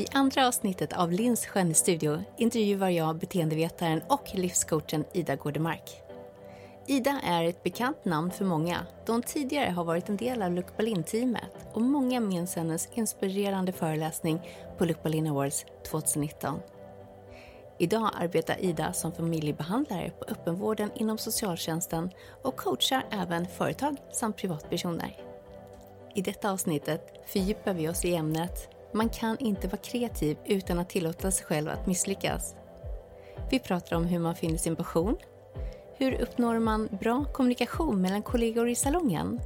I andra avsnittet av Lins Skönhetsstudio intervjuar jag beteendevetaren och livscoachen Ida Gårdemark. Ida är ett bekant namn för många då hon tidigare har varit en del av Luc Berlin-teamet och många minns hennes inspirerande föreläsning på Luc Berlin Awards 2019. Idag arbetar Ida som familjebehandlare på öppenvården inom socialtjänsten och coachar även företag samt privatpersoner. I detta avsnittet fördjupar vi oss i ämnet man kan inte vara kreativ utan att tillåta sig själv att misslyckas. Vi pratar om hur man finner sin passion, hur uppnår man bra kommunikation mellan kollegor i salongen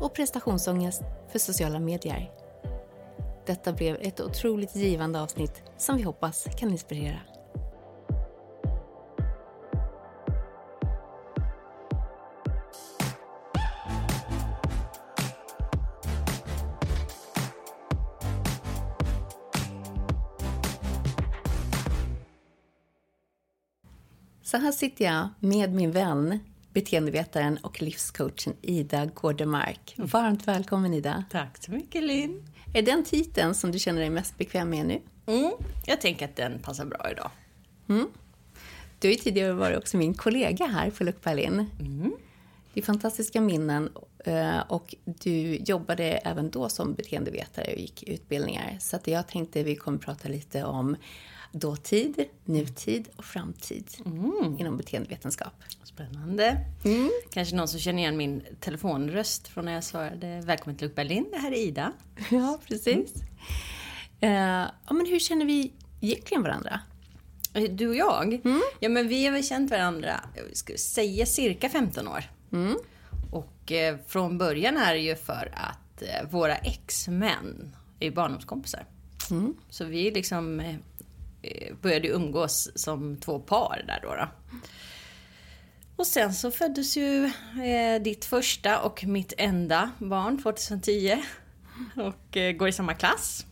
och prestationsångest för sociala medier. Detta blev ett otroligt givande avsnitt som vi hoppas kan inspirera. Så här sitter jag med min vän, beteendevetaren och livscoachen Ida Gårdemark. Varmt välkommen Ida. Tack så mycket Linn. Är den titeln som du känner dig mest bekväm med nu? Mm, jag tänker att den passar bra idag. Mm. Du har ju tidigare varit också min kollega här på Luckberlin. Mm. Det är fantastiska minnen eh, och du jobbade även då som beteendevetare och gick utbildningar. Så att jag tänkte att vi kommer prata lite om dåtid, nutid och framtid mm. inom beteendevetenskap. Spännande. Mm. Kanske någon som känner igen min telefonröst från när jag svarade Välkommen till Berlin, det här är Ida. Ja, precis. Mm. Uh, ja, men hur känner vi egentligen varandra? Eh, du och jag? Mm. Ja, men vi har väl känt varandra, jag ska säga cirka 15 år. Mm. Och eh, från början är det ju för att eh, våra ex-män är barndomskompisar. Mm. Så vi liksom eh, Eh, började umgås som två par där då. då. Och sen så föddes ju eh, ditt första och mitt enda barn 2010. Och eh, går i samma klass.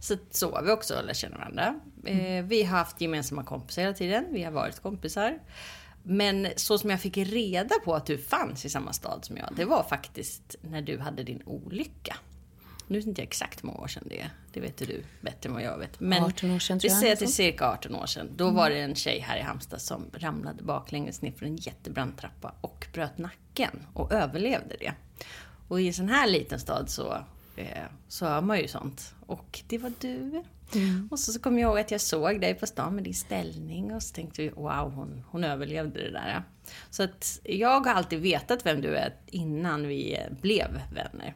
Så, så har vi också lärt känna varandra. Eh, vi har haft gemensamma kompisar hela tiden. Vi har varit kompisar. Men så som jag fick reda på att du fanns i samma stad som jag, det var faktiskt när du hade din olycka. Nu vet inte jag exakt hur många år sedan det är. Det vet du bättre än vad jag vet. Men 18 år sedan tror jag. Vi säger att det är cirka 18 år sedan. Då mm. var det en tjej här i Halmstad som ramlade baklänges ner för en jättebrant trappa och bröt nacken och överlevde det. Och i en sån här liten stad så, eh, så hör man ju sånt. Och det var du. Mm. Och så, så kom jag ihåg att jag såg dig på stan med din ställning och så tänkte jag wow, hon, hon överlevde det där. Så att jag har alltid vetat vem du är innan vi blev vänner.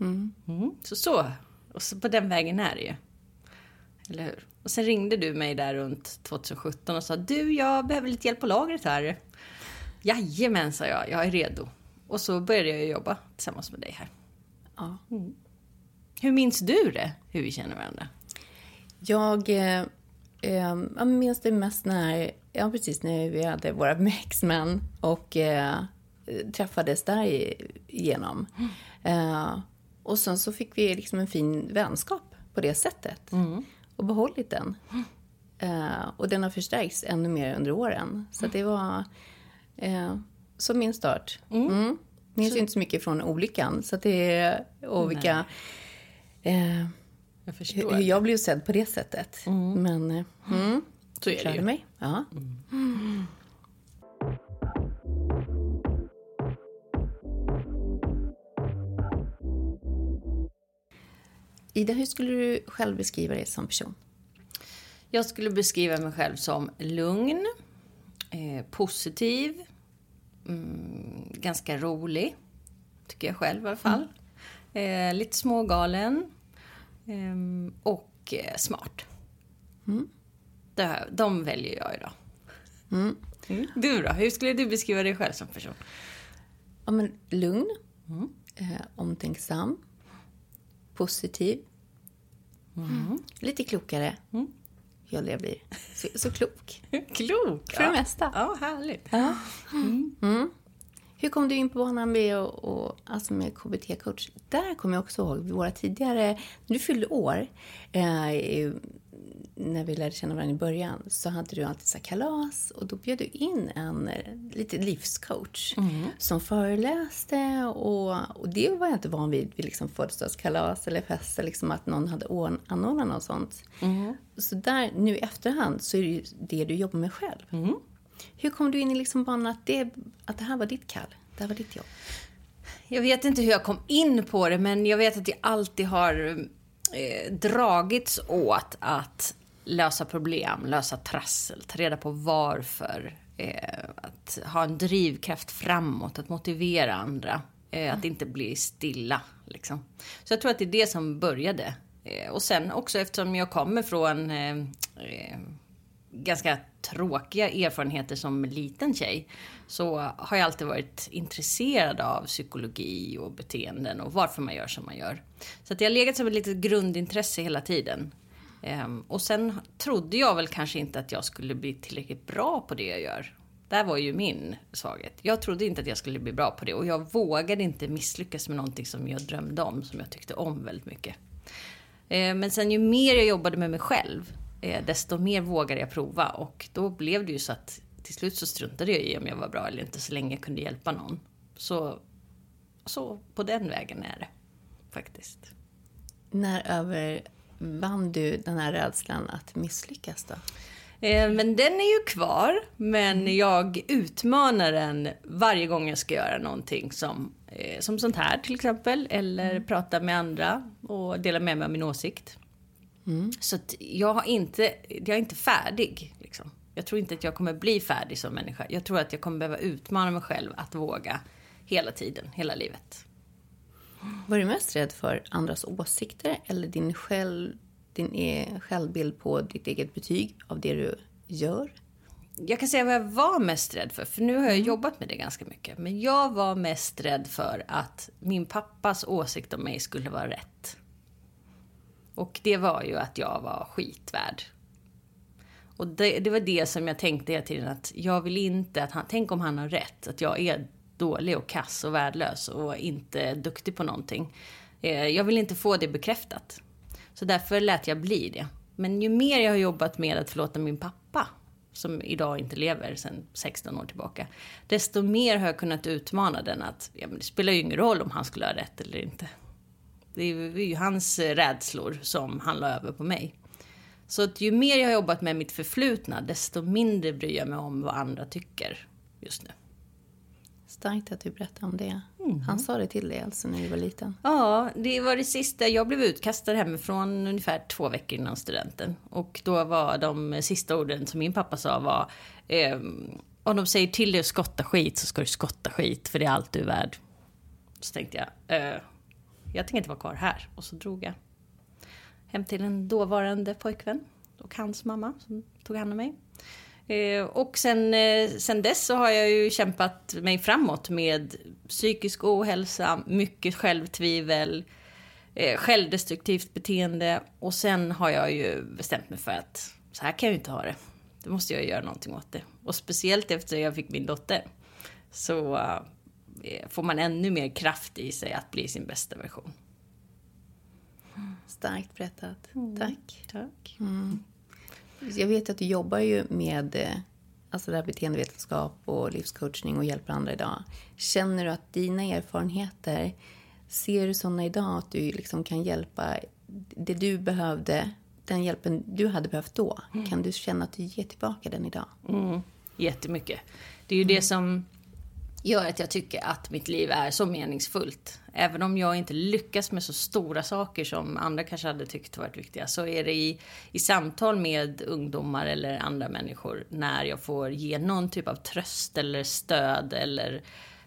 Mm. Mm. Så så. Och så på den vägen är det ju. Eller hur? Och sen ringde du mig där runt 2017 och sa du, jag behöver lite hjälp på lagret här. Jajamän, sa jag. Jag är redo. Och så började jag jobba tillsammans med dig här. Ja. Mm. Hur minns du det, hur vi känner varandra? Jag, eh, eh, jag minns det mest när, ja precis, när vi hade våra mexmän och eh, träffades där igenom. Mm. Och sen så fick vi liksom en fin vänskap på det sättet. Mm. Och behållit den. Uh, och den har förstärkts ännu mer under åren. Så det var uh, som min start. Mm. Mm. Minns så... inte så mycket från olyckan. Så det, och vilka... Uh, jag hur, hur jag blev sedd på det sättet. Mm. Men... Mm, så är det ju. mig. Ja. Ida, hur skulle du själv beskriva dig som person? Jag skulle beskriva mig själv som lugn, eh, positiv, mm, ganska rolig. Tycker jag själv i alla fall. Mm. Eh, lite smågalen. Eh, och smart. Mm. De väljer jag idag. Mm. Mm. Du då? Hur skulle du beskriva dig själv som person? Ja, men lugn, mm. eh, omtänksam, positiv. Mm. Lite klokare. Mm. Jag blir så, så klok. klok? För det mesta. Ja, härligt. Ja. Mm. mm. Hur kom du in på banan med, och, och, alltså med KBT-coach? Där kommer jag också ihåg våra tidigare, när du fyllde år, eh, när vi lärde känna varandra i början så hade du alltid så kalas och då bjöd du in en eh, lite livscoach mm. som föreläste och, och det var jag inte van vid vid liksom födelsedagskalas eller fester, liksom att någon hade anordnat något sånt. Mm. Så där, nu i efterhand så är det ju det du jobbar med själv. Mm. Hur kom du in i liksom banan att det, att det här var ditt kall? Det här var ditt jobb? Jag vet inte hur jag kom in på det, men jag vet att jag alltid har eh, dragits åt att lösa problem, lösa trassel, ta reda på varför. Eh, att ha en drivkraft framåt, att motivera andra. Eh, att inte bli stilla. Liksom. Så jag tror att det är det som började. Eh, och sen också eftersom jag kommer från eh, eh, ganska tråkiga erfarenheter som liten tjej så har jag alltid varit intresserad av psykologi och beteenden och varför man gör som man gör. Så att det har legat som ett litet grundintresse hela tiden. Ehm, och sen trodde jag väl kanske inte att jag skulle bli tillräckligt bra på det jag gör. Där var ju min svaghet. Jag trodde inte att jag skulle bli bra på det och jag vågade inte misslyckas med någonting som jag drömde om, som jag tyckte om väldigt mycket. Ehm, men sen ju mer jag jobbade med mig själv, eh, desto mer vågade jag prova och då blev det ju så att till slut så struntade jag i om jag var bra eller inte så länge jag kunde hjälpa någon. Så, så på den vägen är det faktiskt. När över övervann du den här rädslan att misslyckas då? Eh, men den är ju kvar, men mm. jag utmanar den varje gång jag ska göra någonting som, eh, som sånt här till exempel. Eller mm. prata med andra och dela med mig av min åsikt. Mm. Så jag, har inte, jag är inte färdig. Liksom. Jag tror inte att jag kommer bli färdig som människa. Jag tror att jag kommer behöva utmana mig själv att våga hela tiden, hela livet. Var du mest rädd för andras åsikter eller din, själv, din e självbild på ditt eget betyg av det du gör? Jag kan säga vad jag var mest rädd för, för nu har jag mm. jobbat med det ganska mycket. Men jag var mest rädd för att min pappas åsikt om mig skulle vara rätt. Och det var ju att jag var skitvärd. Och det, det, var det som jag tänkte hela tiden att jag vill inte att han, tänk om han har rätt, att jag är dålig och kass och värdelös och inte duktig på någonting. Eh, jag vill inte få det bekräftat. Så därför lät jag bli det. Men ju mer jag har jobbat med att förlåta min pappa, som idag inte lever sedan 16 år tillbaka, desto mer har jag kunnat utmana den att ja, men det spelar ju ingen roll om han skulle ha rätt eller inte. Det är ju hans rädslor som han la över på mig. Så att ju mer jag har jobbat med mitt förflutna, desto mindre bryr jag mig om vad andra tycker just nu. Starkt att du berättar om det. Mm. Han sa det till dig alltså när du var liten? Ja, det var det sista. Jag blev utkastad hemifrån ungefär två veckor innan studenten. Och då var de sista orden som min pappa sa var eh, om de säger till dig att skotta skit så ska du skotta skit för det är allt du är värd. Så tänkte jag, eh, jag tänker inte vara kvar här. Och så drog jag hem till en dåvarande pojkvän och hans mamma som tog hand om mig. Eh, och sen, eh, sen dess så har jag ju kämpat mig framåt med psykisk ohälsa, mycket självtvivel, eh, självdestruktivt beteende och sen har jag ju bestämt mig för att så här kan jag ju inte ha det. Då måste jag göra någonting åt det. Och speciellt efter jag fick min dotter så får man ännu mer kraft i sig att bli sin bästa version. Starkt berättat. Mm. Tack. Tack. Mm. Jag vet att du jobbar ju med eh, alltså det här beteendevetenskap och livscoachning och hjälper andra idag. Känner du att dina erfarenheter, ser du sådana idag att du liksom kan hjälpa det du behövde, den hjälpen du hade behövt då, mm. kan du känna att du ger tillbaka den idag? Mm. Jättemycket. Det är ju det mm. som gör att jag tycker att mitt liv är så meningsfullt. Även om jag inte lyckas med så stora saker som andra kanske hade tyckt varit viktiga så är det i, i samtal med ungdomar eller andra människor när jag får ge någon typ av tröst eller stöd eller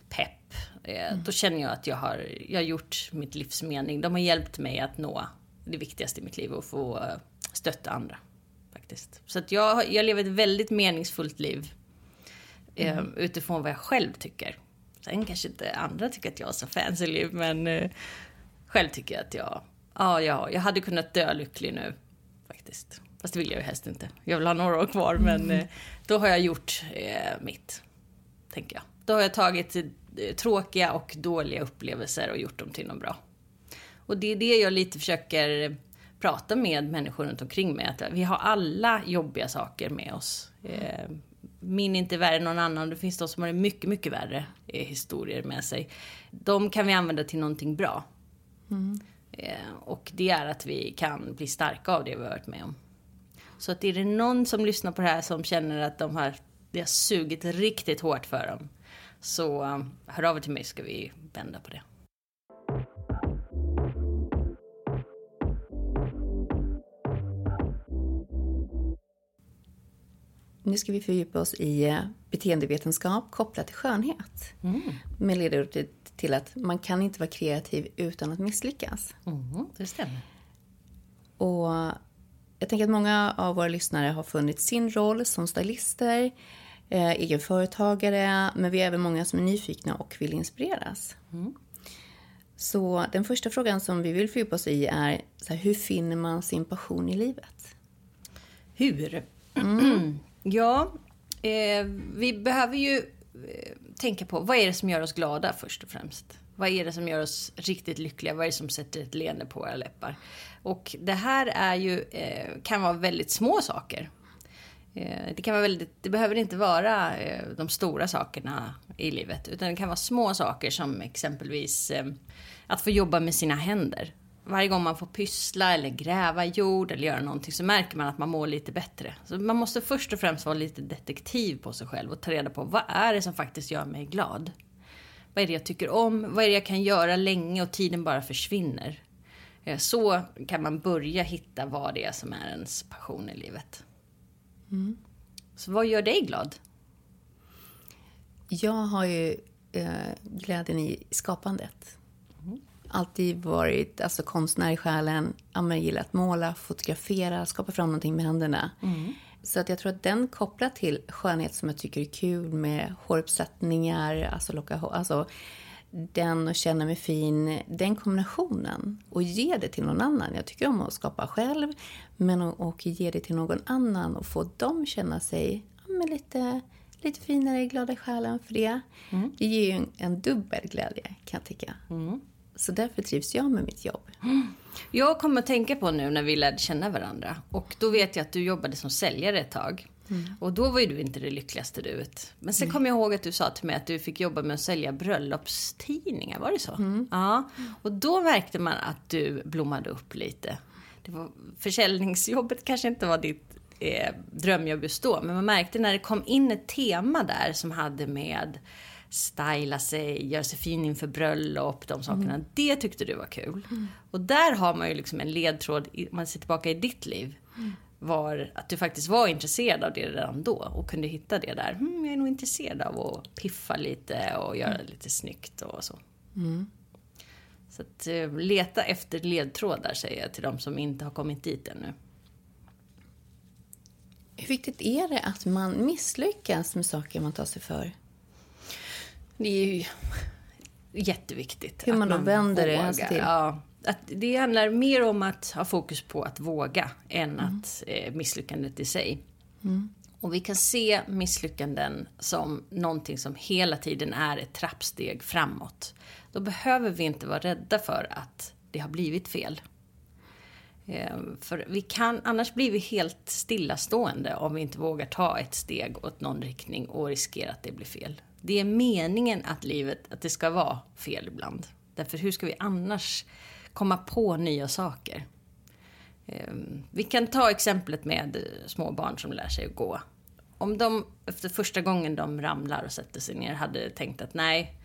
pepp. Eh, mm. Då känner jag att jag har, jag har gjort mitt livs mening. De har hjälpt mig att nå det viktigaste i mitt liv och få eh, stötta andra. Faktiskt. Så att jag, jag lever ett väldigt meningsfullt liv mm. utifrån vad jag själv tycker. Sen kanske inte andra tycker att jag har så fancy liv, men eh, själv tycker jag att jag, ja, ja, jag hade kunnat dö lycklig nu faktiskt. Fast det vill jag ju helst inte. Jag vill ha några år kvar, mm. men eh, då har jag gjort eh, mitt, tänker jag. Då har jag tagit eh, tråkiga och dåliga upplevelser och gjort dem till något bra. Och det är det jag lite försöker prata med människor runt omkring mig att vi har alla jobbiga saker med oss. Eh, min är inte värre än någon annan. Det finns de som har mycket, mycket värre eh, historier med sig. De kan vi använda till någonting bra. Mm. Eh, och det är att vi kan bli starka av det vi har varit med om. Så att är det någon som lyssnar på det här som känner att de har, det har sugit riktigt hårt för dem. Så um, hör av er till mig ska vi vända på det. Nu ska vi fördjupa oss i eh, beteendevetenskap kopplat till skönhet. Mm. Med ledordet till att man kan inte vara kreativ utan att misslyckas. Mm, det stämmer. Och jag tänker att många av våra lyssnare har funnit sin roll som stylister, eh, egenföretagare, men vi är även många som är nyfikna och vill inspireras. Mm. Så den första frågan som vi vill fördjupa oss i är, så här, hur finner man sin passion i livet? Hur? Mm ja, eh, vi behöver ju eh, tänka på vad är det som gör oss glada först och främst. Vad är det som gör oss riktigt lyckliga? Vad är det som sätter ett leende på våra läppar? Och det här är ju, eh, kan vara väldigt små saker. Eh, det, kan vara väldigt, det behöver inte vara eh, de stora sakerna i livet. Utan det kan vara små saker som exempelvis eh, att få jobba med sina händer. Varje gång man får pyssla eller gräva jord eller göra någonting så märker man att man mår lite bättre. Så man måste först och främst vara lite detektiv på sig själv och ta reda på vad är det som faktiskt gör mig glad? Vad är det jag tycker om? Vad är det jag kan göra länge och tiden bara försvinner? Eh, så kan man börja hitta vad det är som är ens passion i livet. Mm. Så vad gör dig glad? Jag har ju eh, glädjen i skapandet. Alltid varit alltså, konstnär i själen. Jag gillar att måla, fotografera, skapa fram någonting med händerna. Mm. Så att jag tror att den kopplat till skönhet som jag tycker är kul med håruppsättningar, alltså locka hår, alltså den och känna mig fin, den kombinationen och ge det till någon annan. Jag tycker om att skapa själv, men och ge det till någon annan och få dem känna sig ja, lite, lite finare, glada i själen för det. Mm. Det ger ju en, en dubbel glädje kan jag tycka. Mm. Så därför trivs jag med mitt jobb. Mm. Jag kommer att tänka på nu när vi lärde känna varandra. Och då vet jag att du jobbade som säljare ett tag. Mm. Och då var ju du inte det lyckligaste du vet. Men sen mm. kom jag ihåg att du sa till mig att du fick jobba med att sälja bröllopstidningar, var det så? Mm. Ja. Och då märkte man att du blommade upp lite. Det var, försäljningsjobbet kanske inte var ditt eh, drömjobb just då, men man märkte när det kom in ett tema där som hade med styla sig, göra sig fin inför bröllop, de sakerna. Mm. Det tyckte du var kul. Mm. Och där har man ju liksom en ledtråd, om man ser tillbaka i ditt liv. Mm. Var att du faktiskt var intresserad av det redan då och kunde hitta det där. Mm, jag är nog intresserad av att piffa lite och göra det mm. lite snyggt och så. Mm. Så att eh, leta efter ledtrådar säger jag till de som inte har kommit dit ännu. Hur viktigt är det att man misslyckas med saker man tar sig för? Det är ju jätteviktigt. Hur man man vänder det alltså till. Ja, att det handlar mer om att ha fokus på att våga än mm. att eh, misslyckandet i sig. Mm. Och vi kan se misslyckanden som någonting som hela tiden är ett trappsteg framåt. Då behöver vi inte vara rädda för att det har blivit fel. Eh, för vi kan, annars blir vi helt stillastående om vi inte vågar ta ett steg åt någon riktning och riskera att det blir fel. Det är meningen att livet, att det ska vara fel ibland. Därför hur ska vi annars komma på nya saker? Ehm, vi kan ta exemplet med eh, små barn som lär sig att gå. Om de efter första gången de ramlar och sätter sig ner hade tänkt att nej,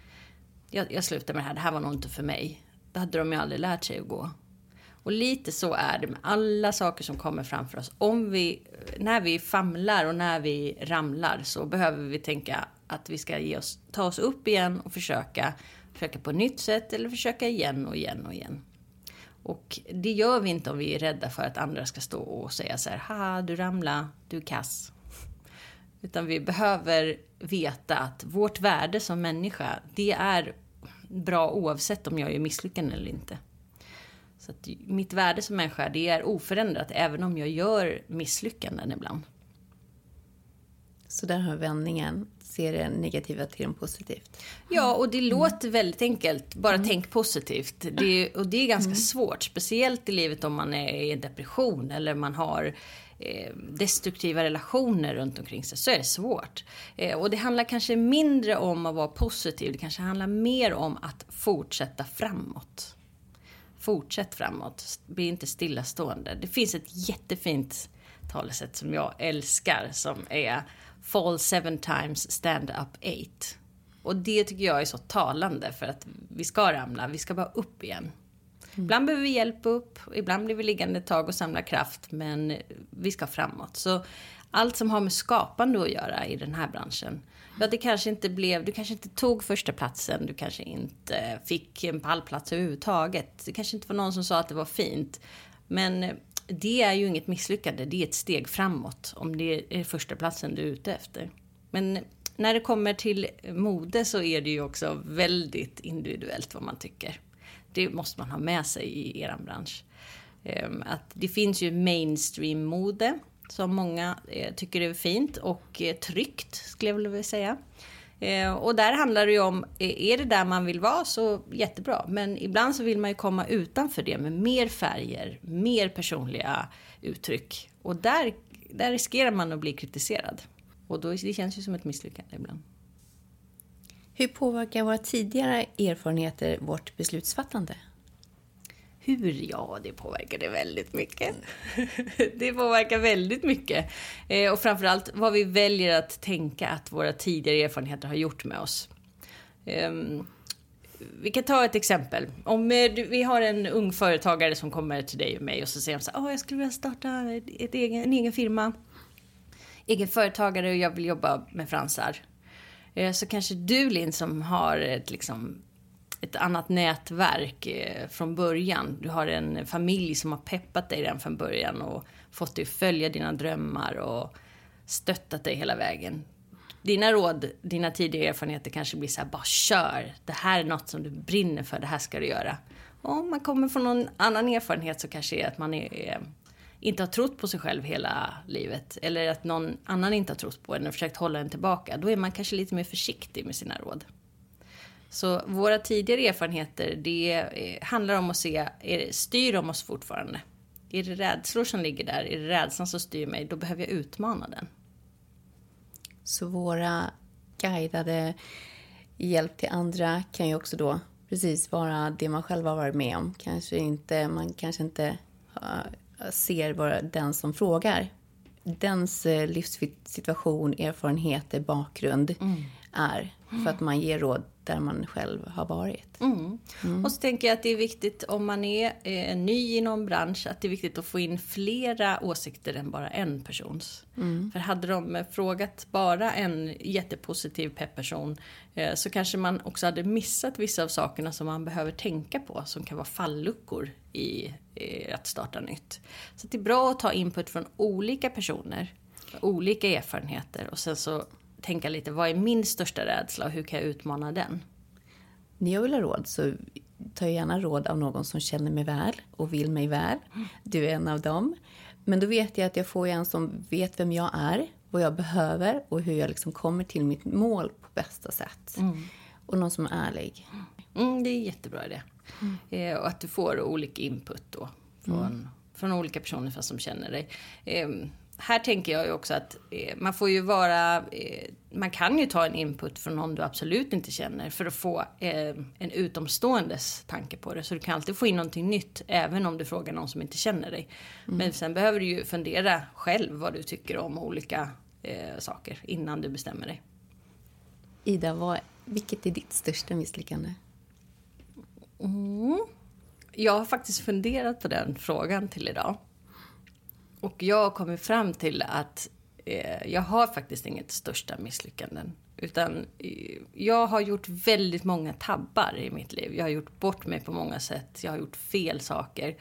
jag, jag slutar med det här, det här var nog inte för mig. Då hade de ju aldrig lärt sig att gå. Och lite så är det med alla saker som kommer framför oss. Om vi, när vi famlar och när vi ramlar så behöver vi tänka att vi ska ge oss, ta oss upp igen och försöka, försöka på nytt sätt eller försöka igen och igen och igen. Och det gör vi inte om vi är rädda för att andra ska stå och säga så här, ha du ramla, du är kass. Utan vi behöver veta att vårt värde som människa, det är bra oavsett om jag är misslyckad eller inte. Så att mitt värde som människa, det är oförändrat även om jag gör misslyckanden ibland. Så där har vändningen, ser det negativa till det positivt. Ja, och det mm. låter väldigt enkelt. Bara mm. tänk positivt. Det, och det är ganska mm. svårt, speciellt i livet om man är i en depression eller man har eh, destruktiva relationer runt omkring sig så är det svårt. Eh, och det handlar kanske mindre om att vara positiv, det kanske handlar mer om att fortsätta framåt. Fortsätt framåt, bli inte stillastående. Det finns ett jättefint talesätt som jag älskar som är Fall seven times, stand up eight. Och det tycker jag är så talande för att vi ska ramla, vi ska bara upp igen. Mm. Ibland behöver vi hjälp upp, ibland blir vi liggande ett tag och samlar kraft, men vi ska framåt. Så allt som har med skapande att göra i den här branschen. Ja, det kanske inte blev, du kanske inte tog första platsen, du kanske inte fick en pallplats överhuvudtaget. Det kanske inte var någon som sa att det var fint. Men det är ju inget misslyckande, det är ett steg framåt om det är första platsen du är ute efter. Men när det kommer till mode så är det ju också väldigt individuellt vad man tycker. Det måste man ha med sig i er bransch. Ehm, att det finns ju mainstream-mode som många eh, tycker är fint och eh, tryggt skulle jag vilja säga. Eh, och där handlar det ju om, eh, är det där man vill vara så jättebra. Men ibland så vill man ju komma utanför det med mer färger, mer personliga uttryck. Och där, där riskerar man att bli kritiserad. Och då, det känns ju som ett misslyckande ibland. Hur påverkar våra tidigare erfarenheter vårt beslutsfattande? Hur? Ja, det påverkar det väldigt mycket. det påverkar väldigt mycket. Eh, och framförallt vad vi väljer att tänka att våra tidigare erfarenheter har gjort med oss. Eh, vi kan ta ett exempel. Om eh, vi har en ung företagare som kommer till dig och mig och så säger de så här, oh, jag skulle vilja starta ett egen, en egen firma. Egen företagare och jag vill jobba med fransar. Eh, så kanske du Linn som har ett liksom ett annat nätverk eh, från början. Du har en familj som har peppat dig redan från början och fått dig att följa dina drömmar och stöttat dig hela vägen. Dina råd, dina tidigare erfarenheter kanske blir så här, bara kör. Det här är något som du brinner för, det här ska du göra. Och om man kommer från någon annan erfarenhet så kanske det är att man är, eh, inte har trott på sig själv hela livet. Eller att någon annan inte har trott på en och försökt hålla en tillbaka. Då är man kanske lite mer försiktig med sina råd. Så våra tidigare erfarenheter, det eh, handlar om att se, är det, styr de oss fortfarande? Är det rädslor som ligger där? Är det rädslan som styr mig? Då behöver jag utmana den. Så våra guidade hjälp till andra kan ju också då precis vara det man själv har varit med om. Kanske inte, man kanske inte uh, ser bara den som frågar. Dens uh, livssituation, erfarenheter, bakgrund mm. Är. För att man ger råd där man själv har varit. Mm. Mm. Och så tänker jag att det är viktigt om man är eh, ny i någon bransch att det är viktigt att få in flera åsikter än bara en persons. Mm. För hade de frågat bara en jättepositiv peppperson eh, så kanske man också hade missat vissa av sakerna som man behöver tänka på som kan vara falluckor i eh, att starta nytt. Så det är bra att ta input från olika personer, olika erfarenheter och sen så tänka lite, vad är min största rädsla och hur kan jag utmana den? När jag vill ha råd så tar jag gärna råd av någon som känner mig väl och vill mig väl. Du är en av dem. Men då vet jag att jag får en som vet vem jag är, vad jag behöver och hur jag liksom kommer till mitt mål på bästa sätt. Mm. Och någon som är ärlig. Mm, det är jättebra det. Mm. Eh, och att du får olika input då. Från, mm. från olika personer som känner dig. Eh, här tänker jag ju också att eh, man får ju vara... Eh, man kan ju ta en input från någon du absolut inte känner för att få eh, en utomståendes tanke på det. Så du kan alltid få in någonting nytt även om du frågar någon som inte känner dig. Mm. Men sen behöver du ju fundera själv vad du tycker om olika saker innan du bestämmer dig. Ida, vad, vilket är ditt största misslyckande? Mm. Jag har faktiskt funderat på den frågan till idag. Och jag har kommit fram till att eh, jag har faktiskt inget största misslyckanden. Utan eh, jag har gjort väldigt många tabbar i mitt liv. Jag har gjort bort mig på många sätt. Jag har gjort fel saker.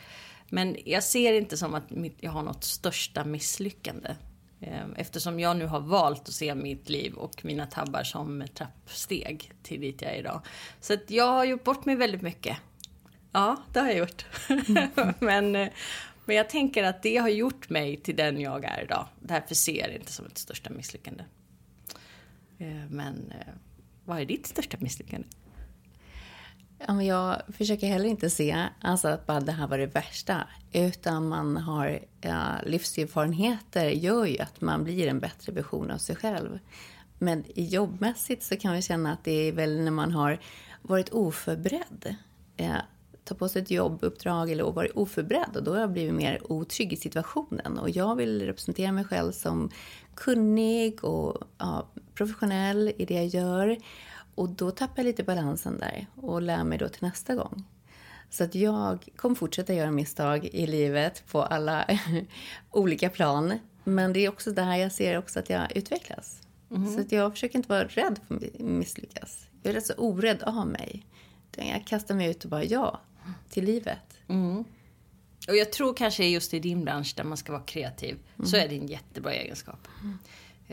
Men jag ser inte som att mitt, jag har något största misslyckande. Eh, eftersom jag nu har valt att se mitt liv och mina tabbar som trappsteg till dit jag är idag. Så att jag har gjort bort mig väldigt mycket. Ja, det har jag gjort. Men eh, men jag tänker att det har gjort mig till den jag är idag. Därför ser jag det inte som ett största misslyckande. Eh, men eh, vad är ditt största misslyckande? Ja, men jag försöker heller inte se alltså, att bara det här var det värsta. Utan man har ja, livserfarenheter gör ju att man blir en bättre version av sig själv. Men jobbmässigt så kan vi känna att det är väl när man har varit oförberedd. Ja, ta på sig ett jobbuppdrag eller varit oförberedd och då har jag blivit mer otrygg i situationen. Och jag vill representera mig själv som kunnig och ja, professionell i det jag gör. Och då tappar jag lite balansen där och lär mig då till nästa gång. Så att jag kommer fortsätta göra misstag i livet på alla olika plan. Men det är också där jag ser också att jag utvecklas. Mm. Så att jag försöker inte vara rädd för att misslyckas. Jag är rätt så orädd av mig. Jag kastar mig ut och bara ja, till livet. Mm. Och jag tror kanske just i din bransch där man ska vara kreativ, mm. så är det en jättebra egenskap. Mm.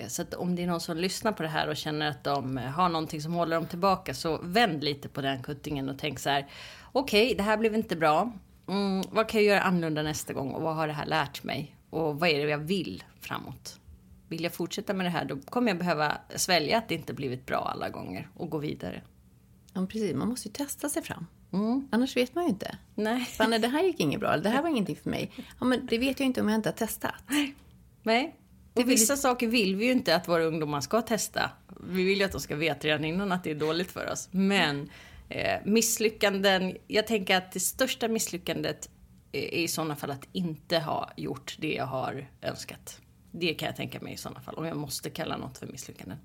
Så att om det är någon som lyssnar på det här och känner att de har någonting som håller dem tillbaka, så vänd lite på den kuttingen och tänk så här. Okej, okay, det här blev inte bra. Mm, vad kan jag göra annorlunda nästa gång och vad har det här lärt mig? Och vad är det jag vill framåt? Vill jag fortsätta med det här, då kommer jag behöva svälja att det inte blivit bra alla gånger och gå vidare. Ja, precis. Man måste ju testa sig fram. Mm. Annars vet man ju inte. Nej. Fan, det här gick inget bra. Det här var ingenting för mig. Ja, men det vet jag inte om jag inte har testat. Nej. Och vissa saker vill vi ju inte att våra ungdomar ska testa. Vi vill ju att de ska veta redan innan att det är dåligt för oss. Men eh, misslyckanden, jag tänker att det största misslyckandet är i sådana fall att inte ha gjort det jag har önskat. Det kan jag tänka mig i sådana fall, om jag måste kalla något för misslyckanden.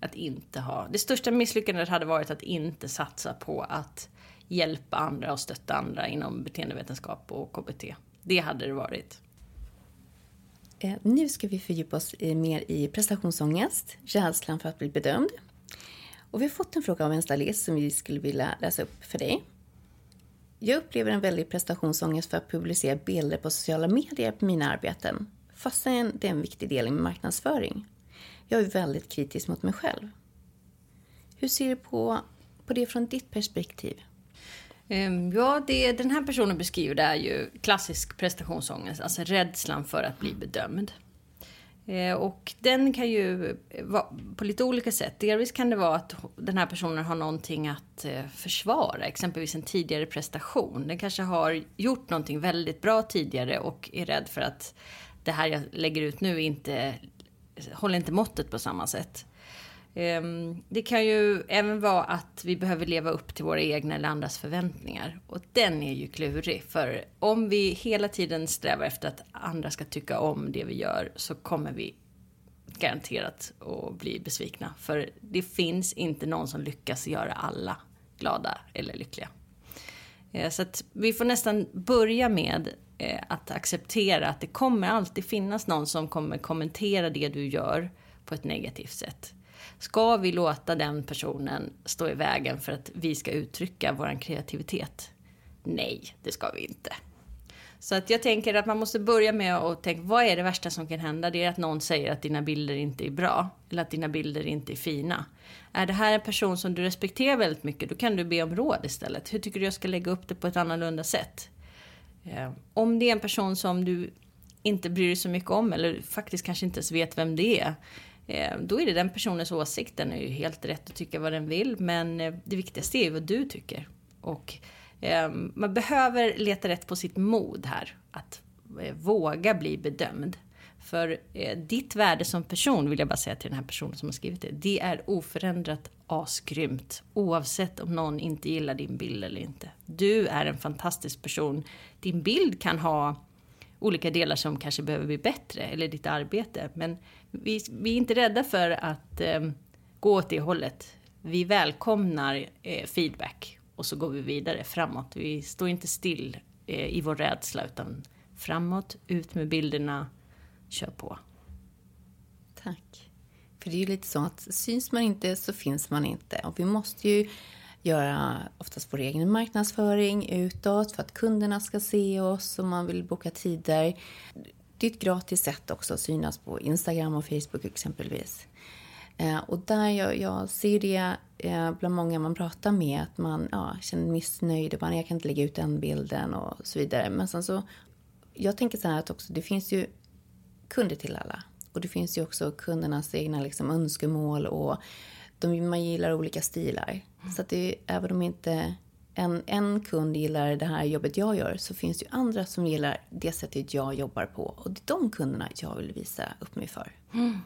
Att inte ha... Det största misslyckandet hade varit att inte satsa på att hjälpa andra och stötta andra inom beteendevetenskap och KBT. Det hade det varit. Eh, nu ska vi fördjupa oss mer i prestationsångest, rädslan för att bli bedömd. Och vi har fått en fråga av en stylist som vi skulle vilja läsa upp för dig. Jag upplever en väldig prestationsångest för att publicera bilder på sociala medier på mina arbeten, fastän det är en viktig del i min marknadsföring. Jag är väldigt kritisk mot mig själv. Hur ser du på, på det från ditt perspektiv? Ehm, ja, det den här personen beskriver det är ju klassisk prestationsångest, alltså rädslan för att bli bedömd. Ehm, och den kan ju vara på lite olika sätt. Delvis kan det vara att den här personen har någonting att eh, försvara, exempelvis en tidigare prestation. Den kanske har gjort någonting väldigt bra tidigare och är rädd för att det här jag lägger ut nu inte håller inte måttet på samma sätt. Ehm, det kan ju även vara att vi behöver leva upp till våra egna eller andras förväntningar. Och den är ju klurig. För om vi hela tiden strävar efter att andra ska tycka om det vi gör så kommer vi garanterat att bli besvikna. För det finns inte någon som lyckas göra alla glada eller lyckliga. Eh, så att vi får nästan börja med eh, att acceptera att det kommer alltid finnas någon som kommer kommentera det du gör på ett negativt sätt. Ska vi låta den personen stå i vägen för att vi ska uttrycka vår kreativitet? Nej, det ska vi inte. Så att jag tänker att man måste börja med att tänka, vad är det värsta som kan hända? Det är att någon säger att dina bilder inte är bra, eller att dina bilder inte är fina. Är det här en person som du respekterar väldigt mycket, då kan du be om råd istället. Hur tycker du jag ska lägga upp det på ett annorlunda sätt? Eh, om det är en person som du inte bryr dig så mycket om, eller faktiskt kanske inte ens vet vem det är, Eh, då är det den personens åsikt. Den är ju helt rätt att tycka vad den vill. Men eh, det viktigaste är ju vad du tycker. Och eh, man behöver leta rätt på sitt mod här. Att våga bli bedömd. För ditt värde som person, vill jag bara säga till den här personen som har skrivit det, det är oförändrat asgrymt. Oavsett om någon inte gillar din bild eller inte. Du är en fantastisk person. Din bild kan ha olika delar som kanske behöver bli bättre, eller ditt arbete. Men vi, vi är inte rädda för att eh, gå åt det hållet. Vi välkomnar eh, feedback och så går vi vidare framåt. Vi står inte still eh, i vår rädsla utan framåt, ut med bilderna, kör på. Tack. För det är ju lite så att syns man inte så finns man inte. Och vi måste ju göra oftast vår egen marknadsföring utåt för att kunderna ska se oss och man vill boka tider. Det är ett gratis sätt också att synas på Instagram och Facebook exempelvis. Eh, och där jag, jag ser det eh, bland många man pratar med att man ja, känner missnöjd och man, jag kan inte lägga ut den bilden och så vidare. Men sen så, jag tänker så här att också det finns ju kunder till alla. Och det finns ju också kundernas egna liksom, önskemål och de, man gillar olika stilar. Så att det, även om inte en, en kund gillar det här jobbet jag gör så finns det ju andra som gillar det sättet jag jobbar på. Och det är de kunderna jag vill visa upp mig för. Mm.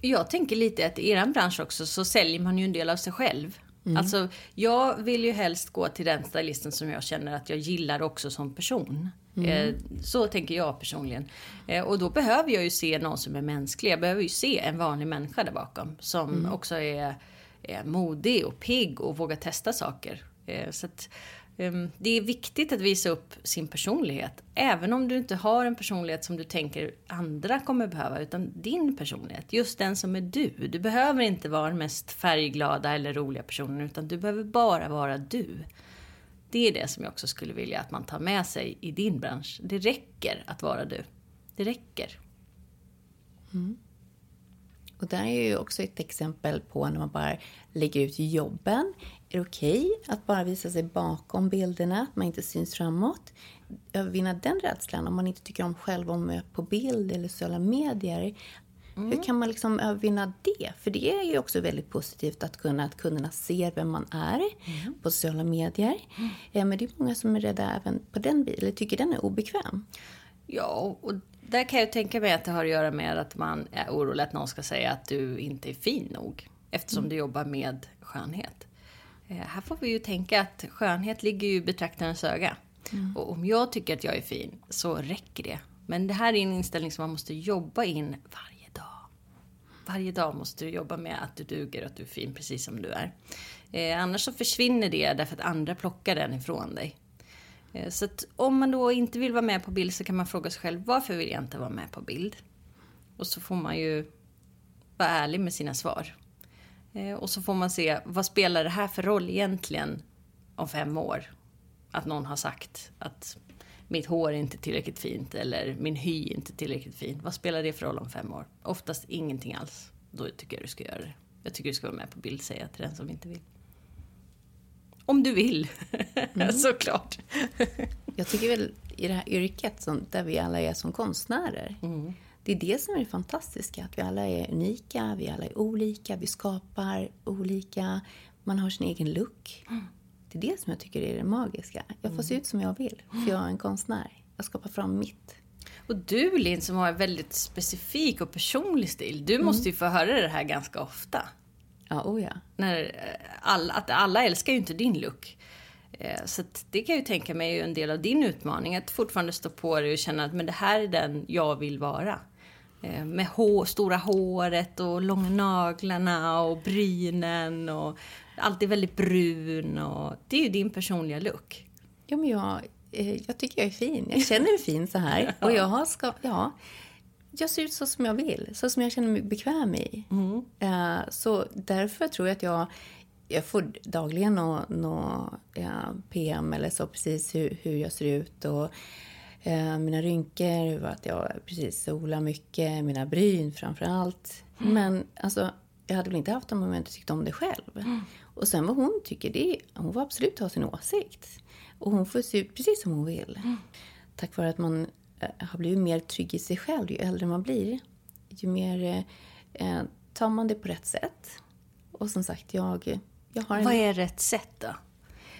Jag tänker lite att i er bransch också så säljer man ju en del av sig själv. Mm. Alltså, jag vill ju helst gå till den stylisten som jag känner att jag gillar också som person. Mm. Eh, så tänker jag personligen. Eh, och då behöver jag ju se någon som är mänsklig. Jag behöver ju se en vanlig människa där bakom. Som mm. också är, är modig och pigg och vågar testa saker. Eh, så att, ehm, det är viktigt att visa upp sin personlighet. Även om du inte har en personlighet som du tänker andra kommer behöva. Utan din personlighet. Just den som är du. Du behöver inte vara den mest färgglada eller roliga personen. Utan du behöver bara vara du. Det är det som jag också skulle vilja att man tar med sig i din bransch. Det räcker att vara du. Det räcker. Mm. Och där är ju också ett exempel på när man bara lägger ut jobben. Är det okej okay att bara visa sig bakom bilderna, att man inte syns framåt? Övervinna den rädslan om man inte tycker om själv om på bild eller sociala medier. Mm. Hur kan man liksom övervinna det? För det är ju också väldigt positivt att, kunna, att kunderna ser vem man är mm. på sociala medier. Mm. Men det är många som är rädda även på den bilden, eller tycker den är obekväm. Ja, och där kan jag tänka mig att det har att göra med att man är orolig att någon ska säga att du inte är fin nog. Eftersom mm. du jobbar med skönhet. Eh, här får vi ju tänka att skönhet ligger ju i betraktarens öga. Mm. Och om jag tycker att jag är fin så räcker det. Men det här är en inställning som man måste jobba in varje dag. Varje dag måste du jobba med att du duger och att du är fin precis som du är. Eh, annars så försvinner det därför att andra plockar den ifrån dig. Eh, så att om man då inte vill vara med på bild så kan man fråga sig själv varför vill jag inte vara med på bild? Och så får man ju vara ärlig med sina svar. Eh, och så får man se vad spelar det här för roll egentligen om fem år? Att någon har sagt att mitt hår är inte tillräckligt fint eller min hy är inte tillräckligt fin. Vad spelar det för roll om fem år? Oftast ingenting alls. Då tycker jag du ska göra det. Jag tycker du ska vara med på bild, säga till den som inte vill. Om du vill, mm. såklart. jag tycker väl i det här yrket som, där vi alla är som konstnärer. Mm. Det är det som är det fantastiska, att vi alla är unika, vi alla är olika, vi skapar olika, man har sin egen look. Mm. Det är det som jag tycker är det magiska. Jag får se mm. ut som jag vill, för jag är en konstnär. Jag skapar fram mitt. Och du Linn, som har en väldigt specifik och personlig stil, du mm. måste ju få höra det här ganska ofta. Ja, oh ja. När eh, alla, att alla älskar ju inte din look. Eh, så det kan jag ju tänka mig är en del av din utmaning. Att fortfarande stå på dig och känna att men det här är den jag vill vara. Eh, med hår, stora håret och långa naglarna och brynen och alltid väldigt brun. Och, det är ju din personliga look. Ja, men jag, jag tycker jag är fin. Jag känner mig fin så här. Och jag har ska, ja, jag ser ut så som jag vill, så som jag känner mig bekväm i. Mm. Uh, så därför tror jag att jag, jag får dagligen nå, nå uh, PM eller så precis hur, hur jag ser ut. Och, uh, mina rynkor, att jag precis solar mycket, mina bryn framför allt. Mm. Men alltså, jag hade väl inte haft dem om jag inte tyckte om det själv. Mm. Och sen vad hon tycker, det hon får absolut ha sin åsikt. Och hon får se ut precis som hon vill. Mm. Tack vare att man Eh, har blivit mer trygg i sig själv ju äldre man blir. Ju mer eh, eh, tar man det på rätt sätt. Och som sagt, jag, jag har en... Vad är rätt sätt då?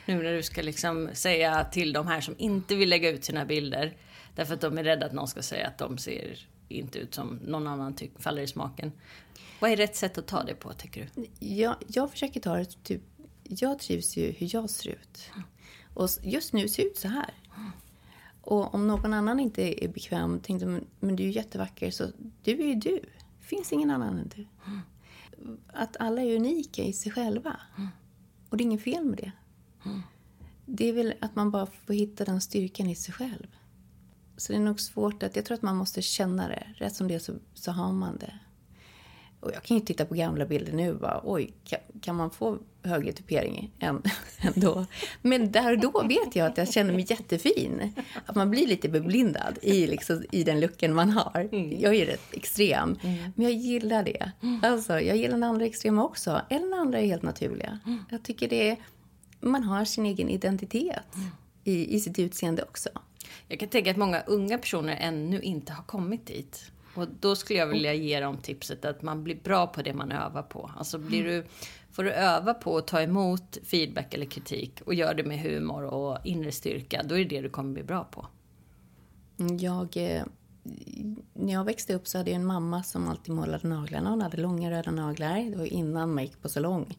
Nu när du ska liksom säga till de här som inte vill lägga ut sina bilder därför att de är rädda att någon ska säga att de ser inte ut som någon annan tycker, faller i smaken. Vad är rätt sätt att ta det på, tycker du? Jag, jag försöker ta det typ... Jag trivs ju hur jag ser ut. Och just nu ser jag ut så här. Och om någon annan inte är bekväm, tänkte men, men du är jättevacker, så du är ju du. Det finns ingen annan än du. Att alla är unika i sig själva. Och det är inget fel med det. Det är väl att man bara får hitta den styrkan i sig själv. Så det är nog svårt att, jag tror att man måste känna det. Rätt som det är så, så har man det. Och jag kan ju titta på gamla bilder nu och bara, oj, kan, kan man få högre tupering än, än då? Men där och då vet jag att jag känner mig jättefin. Att man blir lite beblindad i, liksom, i den looken man har. Mm. Jag är rätt extrem, mm. men jag gillar det. Alltså, jag gillar den andra extrema också, eller den andra är helt naturliga. Mm. Jag tycker det är, man har sin egen identitet mm. i, i sitt utseende också. Jag kan tänka att många unga personer ännu inte har kommit dit. Och då skulle jag vilja ge dem tipset att man blir bra på det man övar på. Alltså blir du, får du öva på att ta emot feedback eller kritik och gör det med humor och inre styrka, då är det det du kommer bli bra på. Jag, eh, när jag växte upp så hade jag en mamma som alltid målade naglarna. Hon hade långa röda naglar. Det var innan man gick på salong.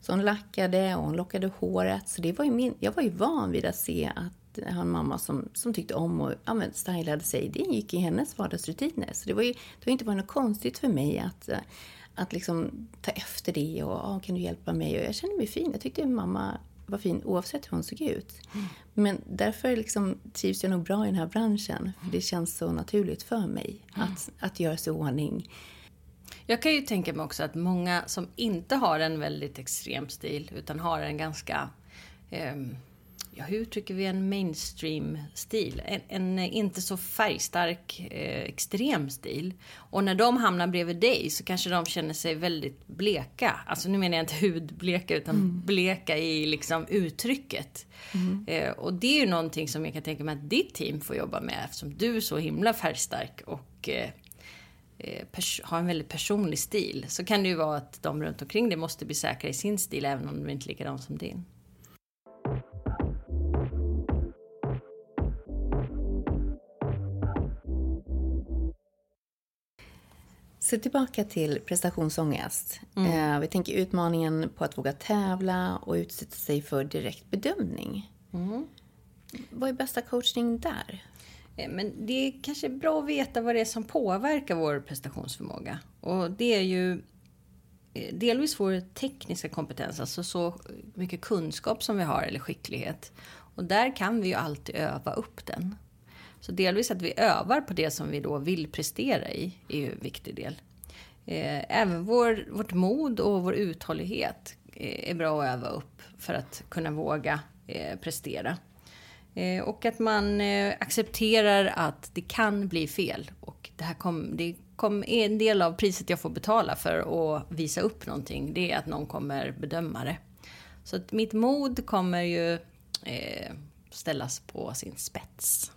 Så hon lackade och hon lockade håret. Så det var ju min, jag var ju van vid att se att ha en mamma som, som tyckte om och ja, men stylade sig. Det gick i hennes vardagsrutiner. Så det var ju det var inte bara något konstigt för mig att, att liksom ta efter det och ah, kan du hjälpa mig? Och jag kände mig fin. Jag tyckte mamma var fin oavsett hur hon såg ut. Mm. Men därför liksom trivs jag nog bra i den här branschen. För det känns så naturligt för mig mm. att, att göra sig i ordning. Jag kan ju tänka mig också att många som inte har en väldigt extrem stil utan har en ganska eh, ja, hur uttrycker vi en mainstream-stil? En, en, inte så färgstark, eh, extrem stil. Och när de hamnar bredvid dig så kanske de känner sig väldigt bleka. Alltså nu menar jag inte hudbleka utan mm. bleka i liksom uttrycket. Mm. Eh, och det är ju någonting som jag kan tänka mig att ditt team får jobba med eftersom du är så himla färgstark och eh, har en väldigt personlig stil. Så kan det ju vara att de runt omkring dig måste bli säkra i sin stil även om de inte är likadana som din. Så tillbaka till prestationsångest. Mm. Eh, vi tänker utmaningen på att våga tävla och utsätta sig för direkt bedömning. Mm. Vad är bästa coachning där? Eh, men det är kanske bra att veta vad det är som påverkar vår prestationsförmåga. Och det är ju eh, delvis vår tekniska kompetens, alltså så mycket kunskap som vi har eller skicklighet. Och där kan vi ju alltid öva upp den. Så delvis att vi övar på det som vi då vill prestera i är ju en viktig del. Eh, även vår, vårt mod och vår uthållighet är bra att öva upp för att kunna våga prestera. Eh, och att man eh, accepterar att det kan bli fel. Och det här kom, det kom, är en del av priset jag får betala för att visa upp någonting. Det är att någon kommer bedöma det. Så att mitt mod kommer ju eh, ställas på sin spets.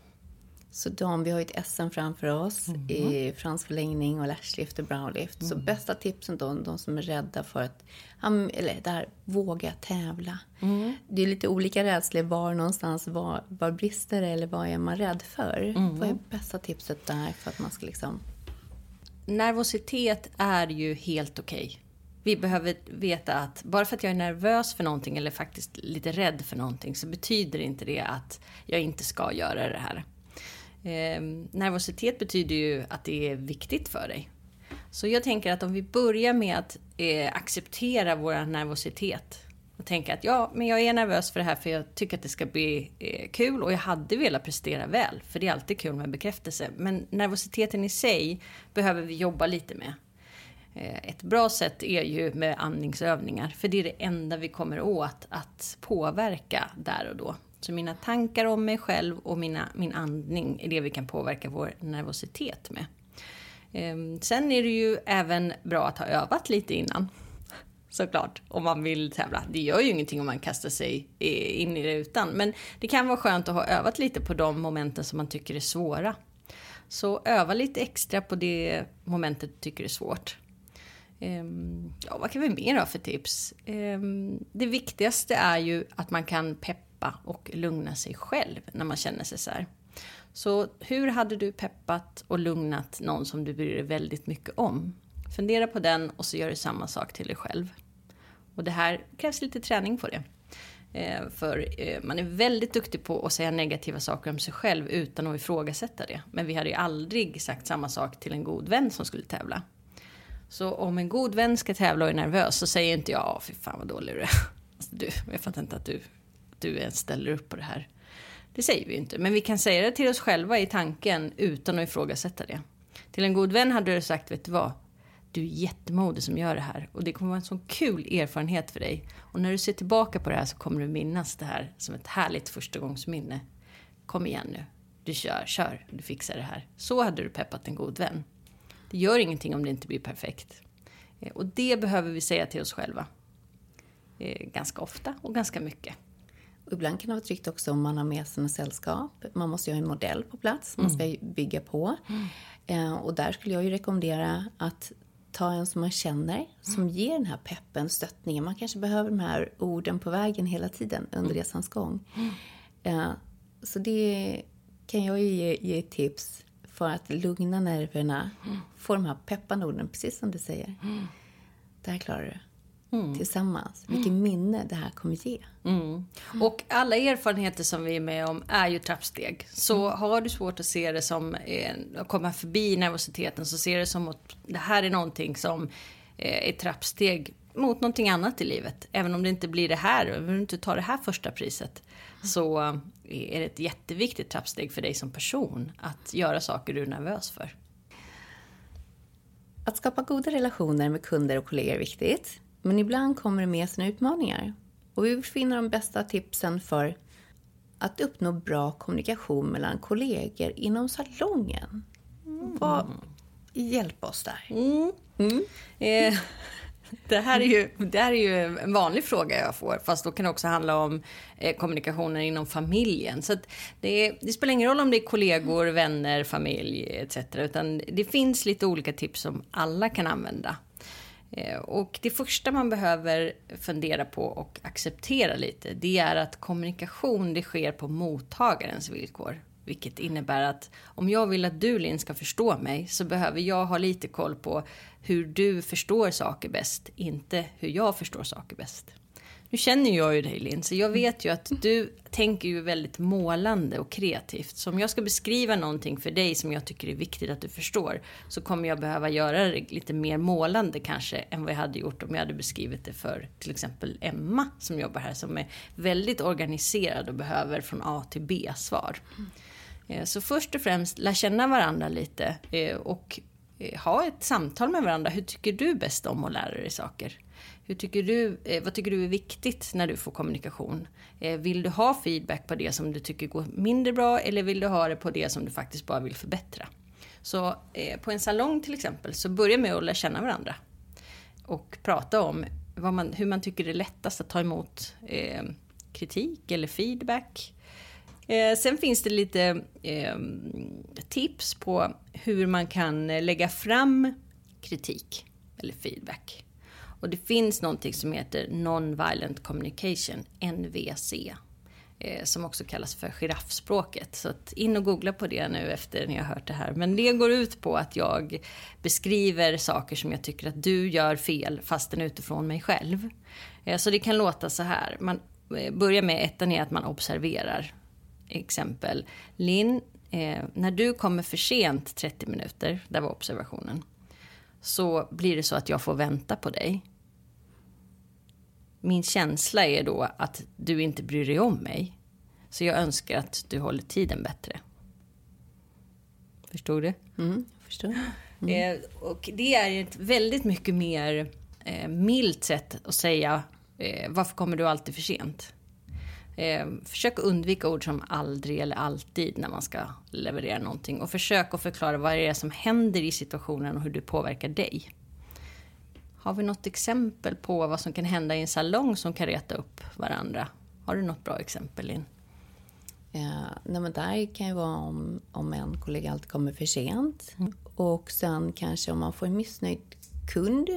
Så de, vi har ju ett SM framför oss mm. i fransk förlängning och lashlift och browlift. Mm. Så bästa tipsen då, de som är rädda för att, eller där, våga tävla. Mm. Det är lite olika rädslor var någonstans, var, var brister det eller vad är man rädd för? Mm. Vad är bästa tipset där för att man ska liksom... Nervositet är ju helt okej. Okay. Vi behöver veta att bara för att jag är nervös för någonting eller faktiskt lite rädd för någonting så betyder inte det att jag inte ska göra det här. Eh, nervositet betyder ju att det är viktigt för dig. Så jag tänker att om vi börjar med att eh, acceptera vår nervositet och tänka att ja, men jag är nervös för det här för jag tycker att det ska bli eh, kul och jag hade velat prestera väl, för det är alltid kul med bekräftelse. Men nervositeten i sig behöver vi jobba lite med. Eh, ett bra sätt är ju med andningsövningar, för det är det enda vi kommer åt att påverka där och då. Så mina tankar om mig själv och mina, min andning är det vi kan påverka vår nervositet med. Ehm, sen är det ju även bra att ha övat lite innan. Såklart, om man vill tävla. Det gör ju ingenting om man kastar sig in i det utan. Men det kan vara skönt att ha övat lite på de momenten som man tycker är svåra. Så öva lite extra på det momentet du tycker är svårt. Ehm, ja, vad kan vi mer ha för tips? Ehm, det viktigaste är ju att man kan peppa peppa och lugna sig själv när man känner sig så här. Så hur hade du peppat och lugnat någon som du bryr dig väldigt mycket om? Fundera på den och så gör du samma sak till dig själv. Och det här krävs lite träning på det. Eh, för eh, man är väldigt duktig på att säga negativa saker om sig själv utan att ifrågasätta det. Men vi hade ju aldrig sagt samma sak till en god vän som skulle tävla. Så om en god vän ska tävla och är nervös så säger inte jag, fy fan vad dålig du är. Alltså, du, jag fattar inte att du du ens ställer upp på det här. Det säger vi inte, men vi kan säga det till oss själva i tanken utan att ifrågasätta det. Till en god vän hade du sagt, vet du vad? Du är jättemodig som gör det här och det kommer vara en sån kul erfarenhet för dig. Och när du ser tillbaka på det här så kommer du minnas det här som ett härligt förstagångsminne. Kom igen nu, du kör, kör, du fixar det här. Så hade du peppat en god vän. Det gör ingenting om det inte blir perfekt. Eh, och det behöver vi säga till oss själva. Eh, ganska ofta och ganska mycket. Och ibland kan det vara tryggt också om man har med sig något sällskap. Man måste ju ha en modell på plats, man ska bygga på. Eh, och där skulle jag ju rekommendera att ta en som man känner, som ger den här peppen, stöttningen. Man kanske behöver de här orden på vägen hela tiden under resans gång. Eh, så det kan jag ju ge, ge tips för att lugna nerverna, få de här peppande orden, precis som du säger. Det här klarar du. Tillsammans. Vilket minne det här kommer ge. Och alla erfarenheter som vi är med om är ju trappsteg. Så har du svårt att se det som att komma förbi nervositeten så ser det som att det här är någonting som eh, är trappsteg mot någonting annat i livet. Även om det inte blir det här, om du inte tar det här första priset. Så eh, är det ett jätteviktigt trappsteg för dig som person att göra saker du är nervös för. Att skapa goda relationer med kunder och kollegor är viktigt. Men ibland kommer det med sina utmaningar. Och vi finna de bästa tipsen för att uppnå bra kommunikation mellan kollegor inom salongen. Vad, hjälp oss där. Eh, det, här är ju, det här är ju en vanlig fråga jag får, fast då kan det också handla om eh, kommunikationen inom familjen. Så det, det spelar ingen roll om det är kollegor, vänner, familj etc. Utan det finns lite olika tips som alla kan använda. Eh, och det första man behöver fundera på och acceptera lite, det är att kommunikation det sker på mottagarens villkor. Vilket innebär att om jag vill att du Linn ska förstå mig så behöver jag ha lite koll på hur du förstår saker bäst, inte hur jag förstår saker bäst. Nu känner jag ju dig Linn, så jag vet ju att du tänker ju väldigt målande och kreativt. Så om jag ska beskriva någonting för dig som jag tycker är viktigt att du förstår så kommer jag behöva göra det lite mer målande kanske än vad jag hade gjort om jag hade beskrivit det för till exempel Emma som jobbar här som är väldigt organiserad och behöver från A till B-svar. Eh, så först och främst lär känna varandra lite eh, och eh, ha ett samtal med varandra. Hur tycker du bäst om att lära dig saker? Hur tycker du, eh, vad tycker du är viktigt när du får kommunikation? Eh, vill du ha feedback på det som du tycker går mindre bra eller vill du ha det på det som du faktiskt bara vill förbättra? Så eh, på en salong till exempel så börja med att lära känna varandra. Och prata om vad man, hur man tycker det är lättast att ta emot eh, kritik eller feedback. Eh, sen finns det lite eh, tips på hur man kan lägga fram kritik eller feedback. Och det finns någonting som heter Non-Violent Communication, NVC. Eh, som också kallas för giraffspråket. Så att in och googla på det nu efter ni har hört det här. Men det går ut på att jag beskriver saker som jag tycker att du gör fel fastän utifrån mig själv. Eh, så det kan låta så här. Man eh, börjar med ettan är att man observerar exempel. Linn, eh, när du kommer för sent 30 minuter, där var observationen, så blir det så att jag får vänta på dig. Min känsla är då att du inte bryr dig om mig. Så jag önskar att du håller tiden bättre. Förstod du? Mm, jag förstår. Eh, och det är ett väldigt mycket mer eh, milt sätt att säga eh, varför kommer du alltid för sent? Eh, försök undvika ord som aldrig eller alltid när man ska leverera någonting. Och försök att förklara vad det är som händer i situationen och hur det påverkar dig. Har vi något exempel på vad som kan hända i en salong som kan reta upp varandra? Har du något bra exempel, Linn? Ja, nej men där kan ju vara om, om en kollega alltid kommer för sent. Och sen kanske om man får en missnöjd kund.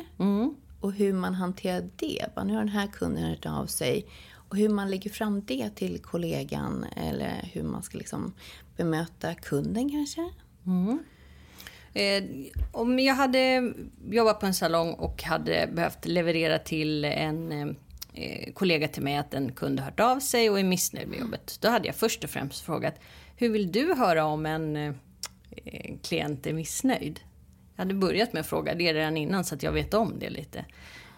Och hur man hanterar det. Nu har den här kunden hört av sig. Och hur man lägger fram det till kollegan. Eller hur man ska liksom bemöta kunden kanske. Eh, om jag hade jobbat på en salong och hade behövt leverera till en eh, eh kollega till mig att en kund hört av sig och är missnöjd med jobbet. Då hade jag först och främst frågat, hur vill du höra om en eh, eh, klient är missnöjd? Jag hade börjat med att fråga det redan innan så att jag vet om det lite.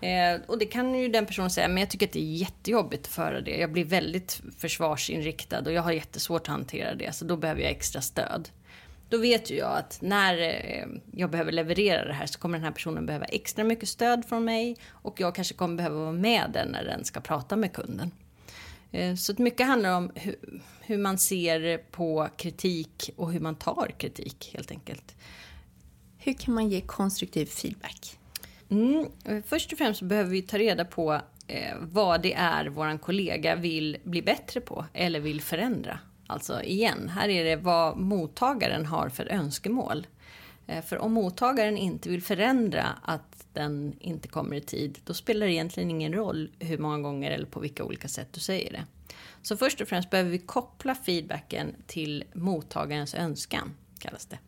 Eh, och det kan ju den personen säga, men jag tycker att det är jättejobbigt att föra det. Jag blir väldigt försvarsinriktad och jag har jättesvårt att hantera det, så då behöver jag extra stöd. Då vet ju jag att när eh, jag behöver leverera det här så kommer den här personen behöva extra mycket stöd från mig och jag kanske kommer behöva vara med den när den ska prata med kunden. Eh, Så att mycket handlar om hur, man ser på kritik och hur man tar kritik helt enkelt. Hur kan man ge konstruktiv feedback? Mm. Först och främst så behöver vi ta reda på eh, vad det är vår kollega vill bli bättre på eller vill förändra. Alltså igen, här är det vad mottagaren har för önskemål. Eh, för om mottagaren inte vill förändra att den inte kommer i tid, då spelar det egentligen ingen roll hur många gånger eller på vilka olika sätt du säger det. Så först och främst behöver vi koppla feedbacken till mottagarens önskan, kallas det.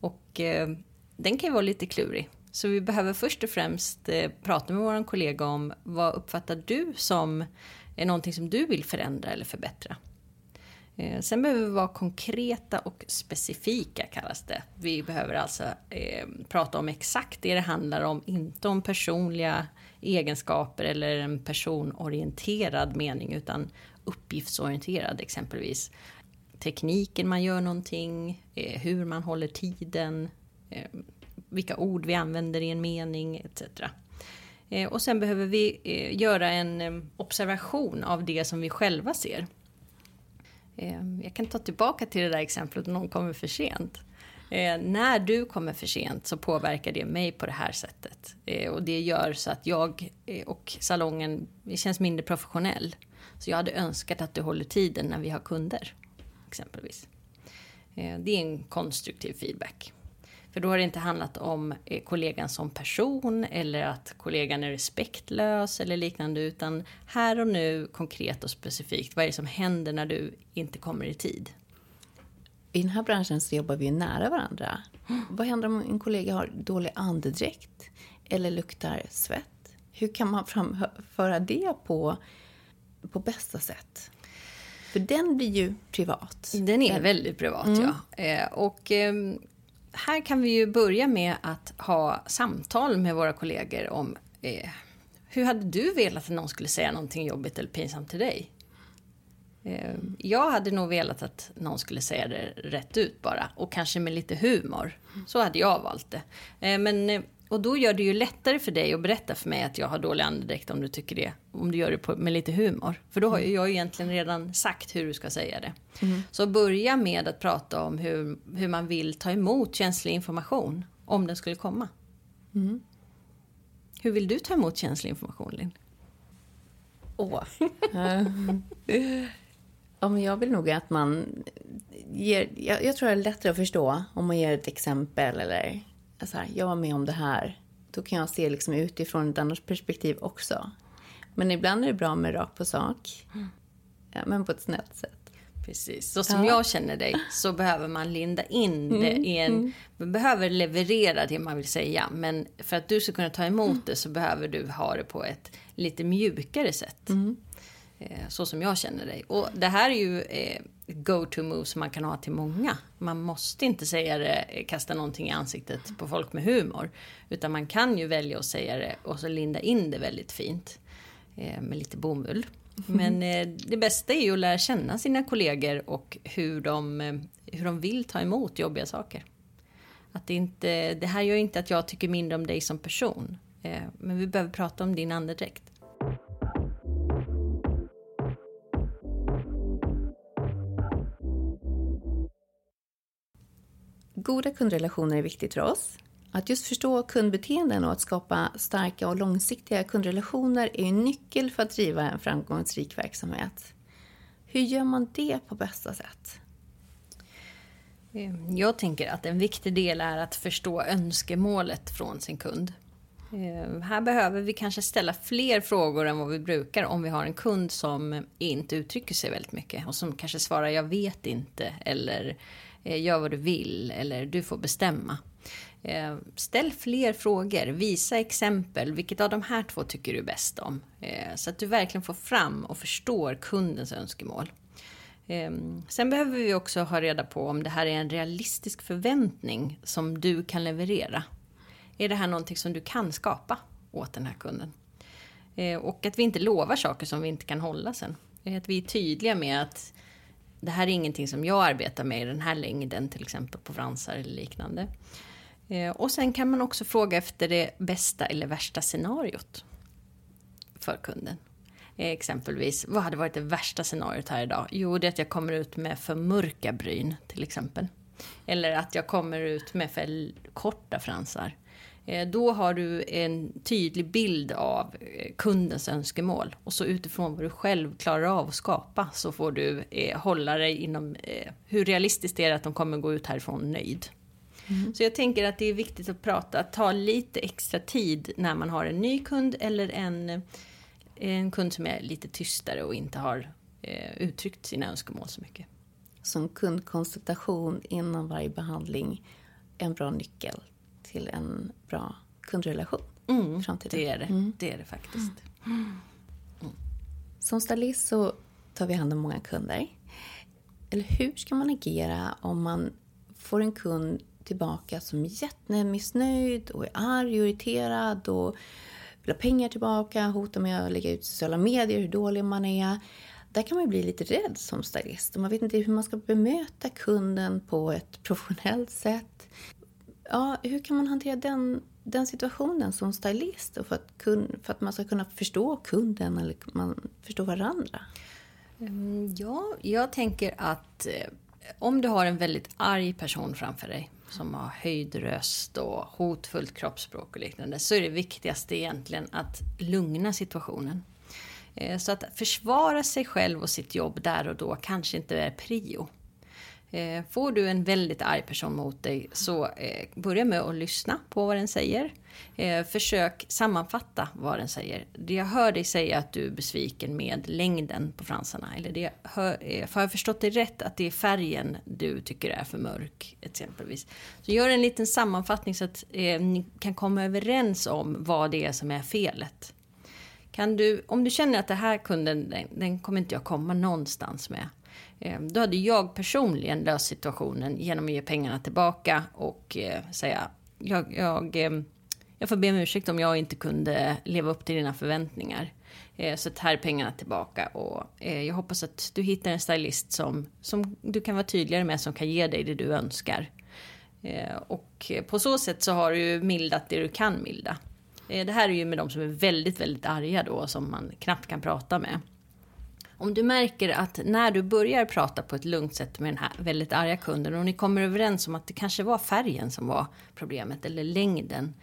Och eh, den kan ju vara lite klurig. Så vi behöver först och främst eh, prata med vår kollega om vad uppfattar du som är någonting som du vill förändra eller förbättra. Eh, sen behöver vi vara konkreta och specifika kallas det. Vi behöver alltså eh, prata om exakt det det handlar om, inte om personliga egenskaper eller en personorienterad mening utan uppgiftsorienterad exempelvis. Tekniken man gör någonting, eh, hur man håller tiden, eh, vilka ord vi använder i en mening etc. Eh, och sen behöver vi eh, göra en eh, observation av det som vi själva ser. Ehm, jag kan ta tillbaka till det där exemplet någon kommer för sent. Eh, när du kommer för sent så påverkar det mig på det här sättet. Eh, och det gör så att jag eh, och salongen känns mindre professionell. Så jag hade önskat att du håller tiden när vi har kunder. Exempelvis. Ehm, det är en konstruktiv feedback. För då har det inte handlat om kollegan som person eller att kollegan är respektlös eller liknande utan här och nu konkret och specifikt. Vad är det som händer när du inte kommer i tid? i den här branschen så jobbar vi nära varandra. Vad händer om en kollega har dålig andedräkt eller luktar svett? Hur kan man framföra det på, på bästa sätt? För den blir ju privat. Den är väldigt privat, mm. ja. Eh, och eh, här kan vi ju börja med att ha samtal med våra kollegor om eh, hur hade du velat att någon skulle säga någonting jobbigt eller pinsamt till dig? Eh, jag hade nog velat att någon skulle säga det rätt ut bara och kanske med lite humor. Så hade jag valt det. Eh, men, eh, och då gör det ju lättare för dig att berätta för mig att jag har dålig andedräkt om du tycker det. Om du gör det på, med lite humor. För då har ju jag egentligen redan sagt hur du ska säga det. Mm. Så börja med att prata om hur, hur man vill ta emot känslig information. Om den skulle komma. Mm. Hur vill du ta emot känslig information Linn? Åh. Ja, men jag vill nog att man ger... Jag, jag tror det är lättare att förstå om man ger ett exempel eller så här, jag var med om det här. Då kan jag se liksom utifrån ett annat perspektiv också. Men ibland är det bra med rakt på sak. Mm. Ja, men på ett snällt sätt. Precis. Så som ja. jag känner dig så behöver man linda in det mm. i en... Mm. Man behöver leverera det man vill säga. Men för att du ska kunna ta emot mm. det så behöver du ha det på ett lite mjukare sätt. Mm. Eh, så som jag känner dig. Och det här är ju eh, go-to-move som man kan ha till många. Man måste inte säga det, eh, kasta någonting i ansiktet på folk med humor. Utan man kan ju välja att säga det och så linda in det väldigt fint. Med lite bomull. Men det bästa är ju att lära känna sina kollegor och hur de, hur de vill ta emot jobbiga saker. Att det, inte, det här gör inte att jag tycker mindre om dig som person. Men vi behöver prata om din andedräkt. Goda kundrelationer är viktigt för oss. Att just förstå kundbeteenden och att skapa starka och långsiktiga kundrelationer är en nyckel för att driva en framgångsrik verksamhet. Hur gör man det på bästa sätt? Ehm, jag tänker att en viktig del är att förstå önskemålet från sin kund. Ehm, här behöver vi kanske ställa fler frågor än vad vi brukar om vi har en kund som inte uttrycker sig väldigt mycket och som kanske svarar jag vet inte eller Eh, gör vad du vill eller du får bestämma. Eh, ställ fler frågor, visa exempel. Vilket av de här två tycker du bäst om? Eh, så att du verkligen får fram och förstår kundens önskemål. Sen behöver vi också ha reda på om det här är en realistisk förväntning som du kan leverera. Är det här någonting som du kan skapa åt den här kunden? Och att vi inte lovar saker som vi inte kan hålla sen. Att vi är tydliga med att det här är ingenting som jag arbetar med i den här längden, till exempel på fransar eller liknande. Eh, och sen kan man också fråga efter det bästa eller värsta scenariot för kunden. Eh, exempelvis, vad hade varit det värsta scenariot här idag? Jo, det är att jag kommer ut med för mörka bryn till exempel. Eller att jag kommer ut med för korta fransar. Eh, då har du en tydlig bild av eh, kundens önskemål. Och så utifrån vad du själv klarar av att skapa så får du eh, hålla dig inom eh, hur realistiskt det är att de kommer gå ut härifrån nöjd. Mm. Så jag tänker att det är viktigt att prata, att ta lite extra tid när man har en ny kund eller en, en kund som är lite tystare och inte har eh, uttryckt sina önskemål så mycket. Som kundkonsultation innan varje behandling, en bra nyckel till en bra kundrelation mm, Det är det, mm. det är det faktiskt. Mm. Som stylist så tar vi hand om många kunder. Eller hur ska man agera om man får en kund tillbaka som är jättemissnöjd och är arg och irriterad och vill ha pengar tillbaka, hotar med att lägga ut sociala medier, hur dålig man är. Där kan man bli lite rädd som stylist man vet inte hur man ska bemöta kunden på ett professionellt sätt. Ja, hur kan man hantera den, den situationen som stylist för, att kun, för att man ska kunna förstå kunden eller man förstå varandra? Mm, ja, jag tänker att eh, om du har en väldigt arg person framför dig som har höjd röst och hotfullt kroppsspråk och liknande så är det viktigaste egentligen att lugna situationen. Eh, så att försvara sig själv och sitt jobb där och då kanske inte är prio. Eh, får du en väldigt arg person mot dig så eh, börja med att lyssna på vad den säger. Eh, försök sammanfatta vad den säger. Det jag hör dig säga att du är besviken med längden på fransarna. Eller det hör, eh, har jag förstått dig rätt att det är färgen du tycker är för mörk exempelvis. Så gör en liten sammanfattning så att eh, ni kan komma överens om vad det är som är felet. Kan du, om du känner att det här kunden, den, den kommer inte jag komma någonstans med. Eh, då hade jag personligen löst situationen genom att ge pengarna tillbaka och eh, säga jag, jag, eh, jag får be om ursäkt om jag inte kunde leva upp till dina förväntningar. Så här är pengarna tillbaka och jag hoppas att du hittar en stylist som, som du kan vara tydligare med som kan ge dig det du önskar. Och på så sätt så har du mildat det du kan milda. Det här är ju med de som är väldigt, väldigt arga då som man knappt kan prata med. Om du märker att när du börjar prata på ett lugnt sätt med den här väldigt arga kunden och ni kommer överens om att det kanske var färgen som var problemet eller längden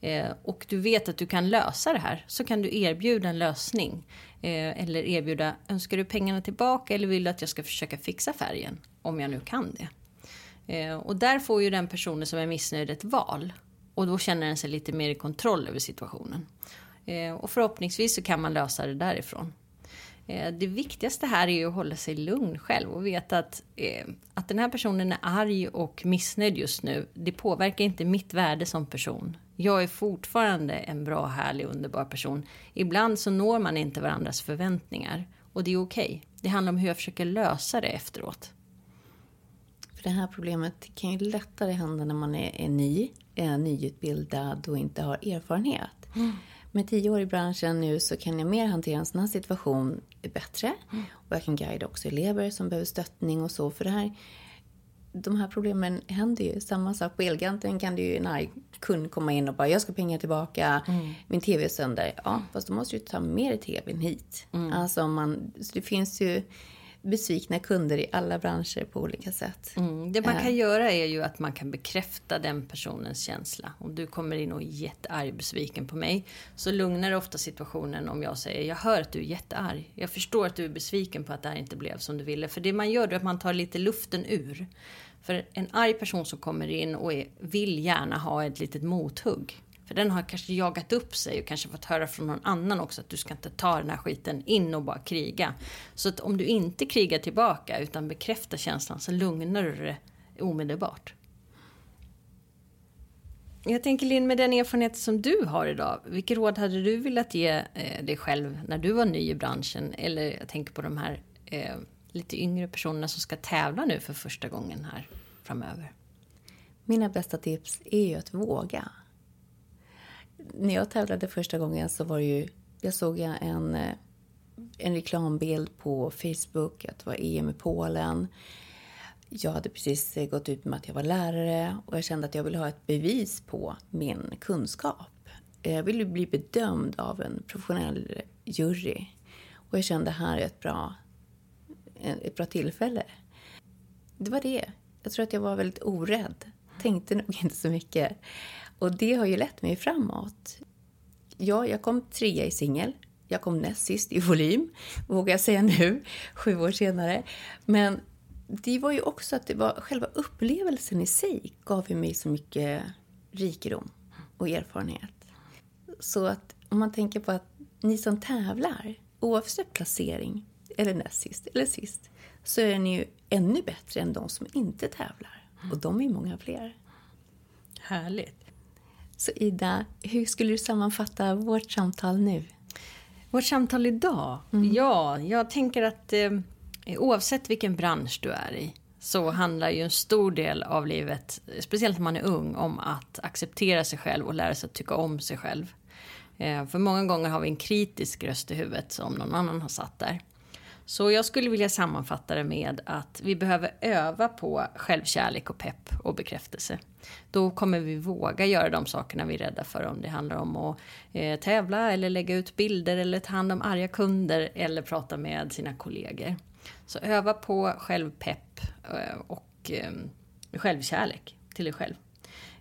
eh, och du vet att du kan lösa det här så kan du erbjuda en lösning. Eh, eller erbjuda, önskar du pengarna tillbaka eller vill du att jag ska försöka fixa färgen? Om jag nu kan det. Eh, och där får ju den personen som är missnöjd ett val. Och då känner den sig lite mer i kontroll över situationen. Och förhoppningsvis så kan man lösa det därifrån. Eh, det viktigaste här är att hålla sig lugn själv och veta att, eh, att den här personen är arg och missnöjd just nu. Det påverkar inte mitt värde som person. Jag är fortfarande en bra, härlig, underbar person. Ibland så når man inte varandras förväntningar och det är okej. Okay. Det handlar om hur jag försöker lösa det efteråt. För det här problemet kan ju lättare hända när man är, är ny, är nyutbildad och inte har erfarenhet. Mm med tio år i branschen nu så kan jag mer hantera en sån här situation bättre. Mm. Och jag kan guida också elever som behöver stöttning och så. För det här, de här problemen händer ju. Samma sak på Elganten kan det ju en arg kund komma in och bara jag ska pengar tillbaka, mm. min TV är sönder. Ja, fast då måste du ta med dig TVn hit. Mm. Alltså man, så det finns ju besvikna kunder i alla branscher på olika sätt. Mm. Det man kan uh. göra är ju att man kan bekräfta den personens känsla. Om du kommer in och är jättearg besviken på mig så lugnar det ofta situationen om jag säger jag hör att du är jättearg. Jag förstår att du är besviken på att det här inte blev som du ville. För det man gör är att man tar lite luften ur. För en arg person som kommer in och är, vill gärna ha ett litet mothugg för den har kanske jagat upp sig och kanske fått höra från någon annan också att du ska inte ta den här skiten in och bara kriga. Så att om du inte krigar tillbaka utan bekräftar känslan så lugnar du det omedelbart. Jag tänker Linn, med den erfarenhet som du har idag, vilket råd hade du velat ge eh, dig själv när du var ny i branschen? Eller jag tänker på de här eh, lite yngre personerna som ska tävla nu för första gången här framöver. Mina bästa tips är ju att våga när jag tävlade första gången så var det ju, jag såg en, eh, en reklambild på Facebook att det var EM i Polen. Jag hade precis eh, gått ut med att jag var lärare och jag kände att jag ville ha ett bevis på min kunskap. Jag ville bli bedömd av en professionell jury. Och jag kände att här är ett bra, eh, ett bra tillfälle. Det var det. Jag tror att jag var väldigt orädd. Tänkte nog inte så mycket. Och det har ju lett mig framåt. Ja, jag kom trea i singel. Jag kom näst sist i volym, vågar jag säga nu, sju år senare. Men det var ju också att det var själva upplevelsen i sig gav ju mig så mycket rikedom och erfarenhet. Så att om man tänker på att ni som tävlar, oavsett placering, eller näst sist eller sist, så är ni ju ännu bättre än de som inte tävlar. Och de är många fler. Härligt. Så Ida, hur skulle du sammanfatta vårt samtal nu? Vårt samtal idag? Mm. Ja, jag tänker att eh, oavsett vilken bransch du är i så handlar ju en stor del av livet, speciellt när man är ung, om att acceptera sig själv och lära sig att tycka om sig själv. Eh, för många gånger har vi en kritisk röst i huvudet som någon annan har satt där. Så jag skulle vilja sammanfatta det med att vi behöver öva på självkärlek och pepp och bekräftelse. Då kommer vi våga göra de sakerna vi är rädda för om det handlar om att eh, tävla eller lägga ut bilder eller ta hand om arga kunder eller prata med sina kollegor. Så öva på självpepp eh, och eh, självkärlek till dig själv.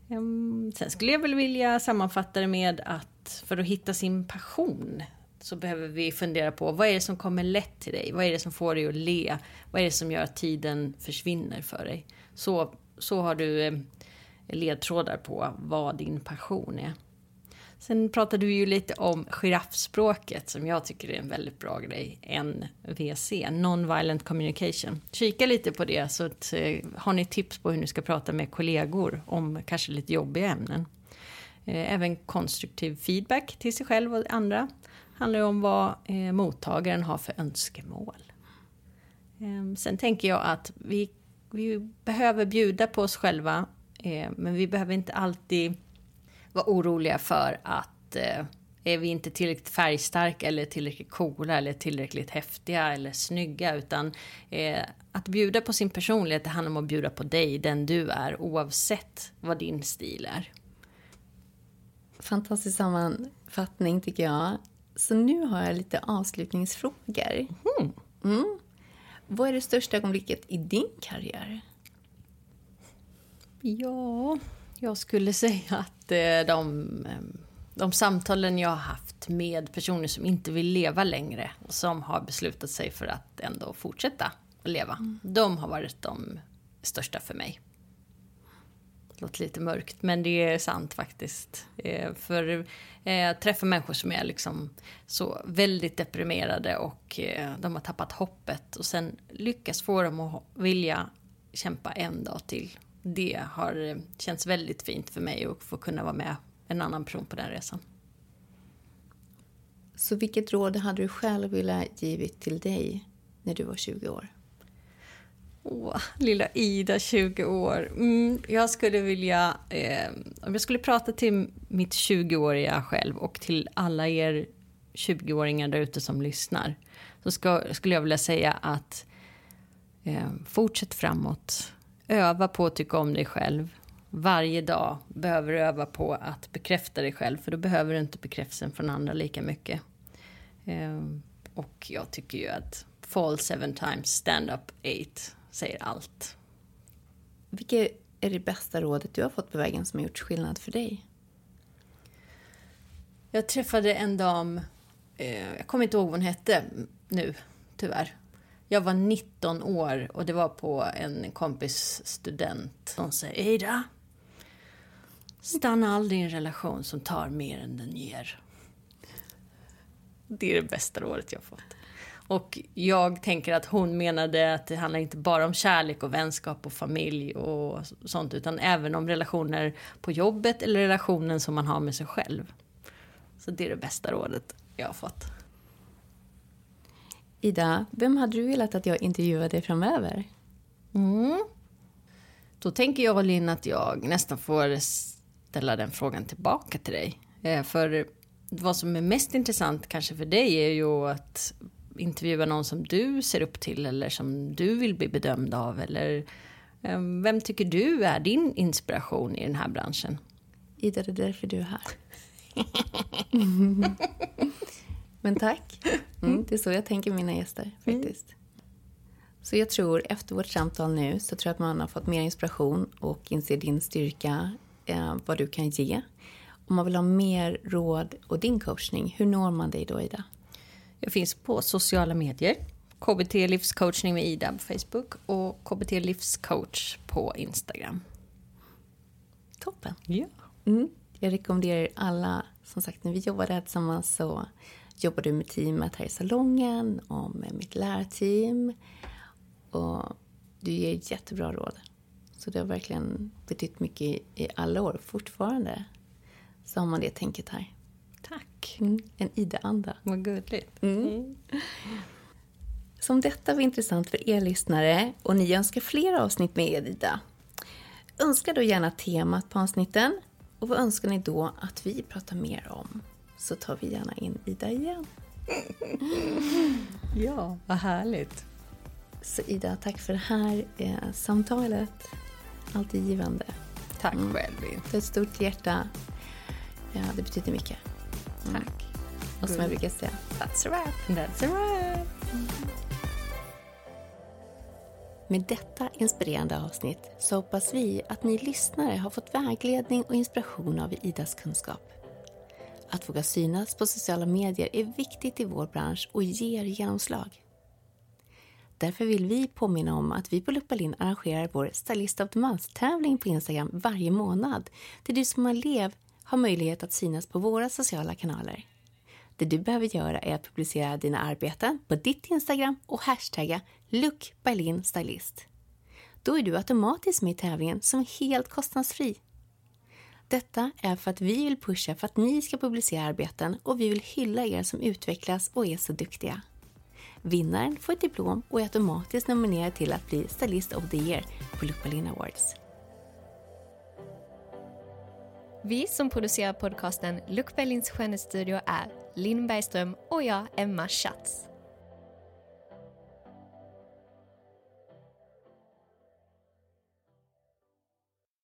Ehm, sen skulle jag väl vilja sammanfatta det med att för att hitta sin passion så behöver vi fundera på vad är det som kommer lätt till dig? Vad är det som får dig att le? Vad är det som gör att tiden försvinner för dig? Så, så har du eh, ledtrådar på vad din passion är. Sen pratade vi ju lite om giraffspråket som jag tycker är en väldigt bra grej. NVC, Non-Violent Communication. Kika lite på det så att, eh, har ni tips på hur ni ska prata med kollegor om kanske lite jobbiga ämnen. Eh, även konstruktiv feedback till sig själv och andra handlar om vad eh, mottagaren har för önskemål. Eh, sen tänker jag att vi, vi behöver bjuda på oss själva eh, men vi behöver inte alltid vara oroliga för att eh, är vi inte tillräckligt färgstarka eller tillräckligt coola eller tillräckligt häftiga eller snygga utan eh, att bjuda på sin personlighet det handlar om att bjuda på dig, den du är oavsett vad din stil är. Fantastisk sammanfattning tycker jag. Så nu har jag lite avslutningsfrågor. Mm. Mm. Vad är det största ögonblicket i din karriär? Ja, jag skulle säga att eh, de, eh, de samtalen jag har haft med personer som inte vill leva längre och som har beslutat sig för att ändå fortsätta att leva. Mm. De har varit de största för mig låter lite mörkt, men det är sant faktiskt. Eh, för eh, jag träffar människor som är liksom så väldigt deprimerade och eh, de har tappat hoppet och sen lyckas få dem att vilja kämpa en dag till. Det har eh, känts väldigt fint för mig att få kunna vara med en annan person på den resan. Så vilket råd hade du själv velat givit till dig när du var 20 år? Åh, lilla Ida, 20 år. Mm, jag skulle vilja... Eh, om jag skulle prata till mitt 20-åriga själv och till alla er 20-åringar där ute som lyssnar. Så ska, skulle jag vilja säga att eh, fortsätt framåt. Öva på att tycka om dig själv. Varje dag behöver du öva på att bekräfta dig själv. För då behöver du inte bekräftelsen från andra lika mycket. Eh, och jag tycker ju att fall seven times, stand up eight säger allt. Vilket är det bästa rådet du har fått på vägen som har gjort skillnad för dig? Jag träffade en dam, eh, jag kommer inte ihåg vad hon hette nu, tyvärr. Jag var 19 år och det var på en kompis student. Hon säger Ida, stanna aldrig i en relation som tar mer än den ger. Det är det bästa rådet jag fått. Och jag tänker att hon menade att det handlar inte bara om kärlek och vänskap och familj och sånt utan även om relationer på jobbet eller relationen som man har med sig själv. Så det är det bästa rådet jag har fått. Ida, vem hade du velat att jag intervjuade framöver? Mm. Då tänker jag Linn att jag nästan får ställa den frågan tillbaka till dig. Eh, för vad som är mest intressant kanske för dig är ju att intervjua någon som du ser upp till eller som du vill bli bedömd av? Eller um, vem tycker du är din inspiration i den här branschen? Ida, det är därför du är här. Men tack. Mm, det är så jag tänker mina gäster faktiskt. Mm. Så jag tror efter vårt samtal nu så tror jag att man har fått mer inspiration och inser din styrka, eh, vad du kan ge. Om man vill ha mer råd och din coachning, hur når man dig då Ida? Jag finns på sociala medier. KBT livscoachning med Ida på Facebook och KBT livscoach på Instagram. Toppen. Ja. Mm. Jag rekommenderar alla, som sagt när vi jobbade här tillsammans så jobbade du med teamet här i salongen och med mitt lärarteam. Och du ger jättebra råd. Så det har verkligen betytt mycket i, i alla år. Fortfarande så har man det tänket här. Tack. Mm. En Ida-anda. Vad gulligt. Mm. Så om detta var intressant för er lyssnare och ni önskar fler avsnitt med Ida, önska då gärna temat på avsnitten och vad önskar ni då att vi pratar mer om? Så tar vi gärna in Ida igen. Ja, vad härligt. Så Ida, tack för det här eh, samtalet. Alltid givande. Tack mm. själv. Du har ett stort hjärta. Ja, det betyder mycket. Mm. Tack. Och som jag brukar säga, that's a wrap. That's a wrap. Med detta inspirerande avsnitt så hoppas vi att ni lyssnare har fått vägledning och inspiration av Idas kunskap. Att våga synas på sociala medier är viktigt i vår bransch och ger genomslag. Därför vill vi påminna om att vi på Luppalin arrangerar vår Stylist of the Month-tävling på Instagram varje månad där du som elev har möjlighet att synas på våra sociala kanaler. Det du behöver göra är att publicera dina arbeten på ditt Instagram och hashtagga lookbylinstylist. Då är du automatiskt med i tävlingen som är helt kostnadsfri. Detta är för att vi vill pusha för att ni ska publicera arbeten och vi vill hylla er som utvecklas och är så duktiga. Vinnaren får ett diplom och är automatiskt nominerad till att bli Stylist of the Year på Lookbalin Awards. Vi som producerar podcasten Look Berlins skönhetsstudio är Linn Bergström och jag, Emma Schatz.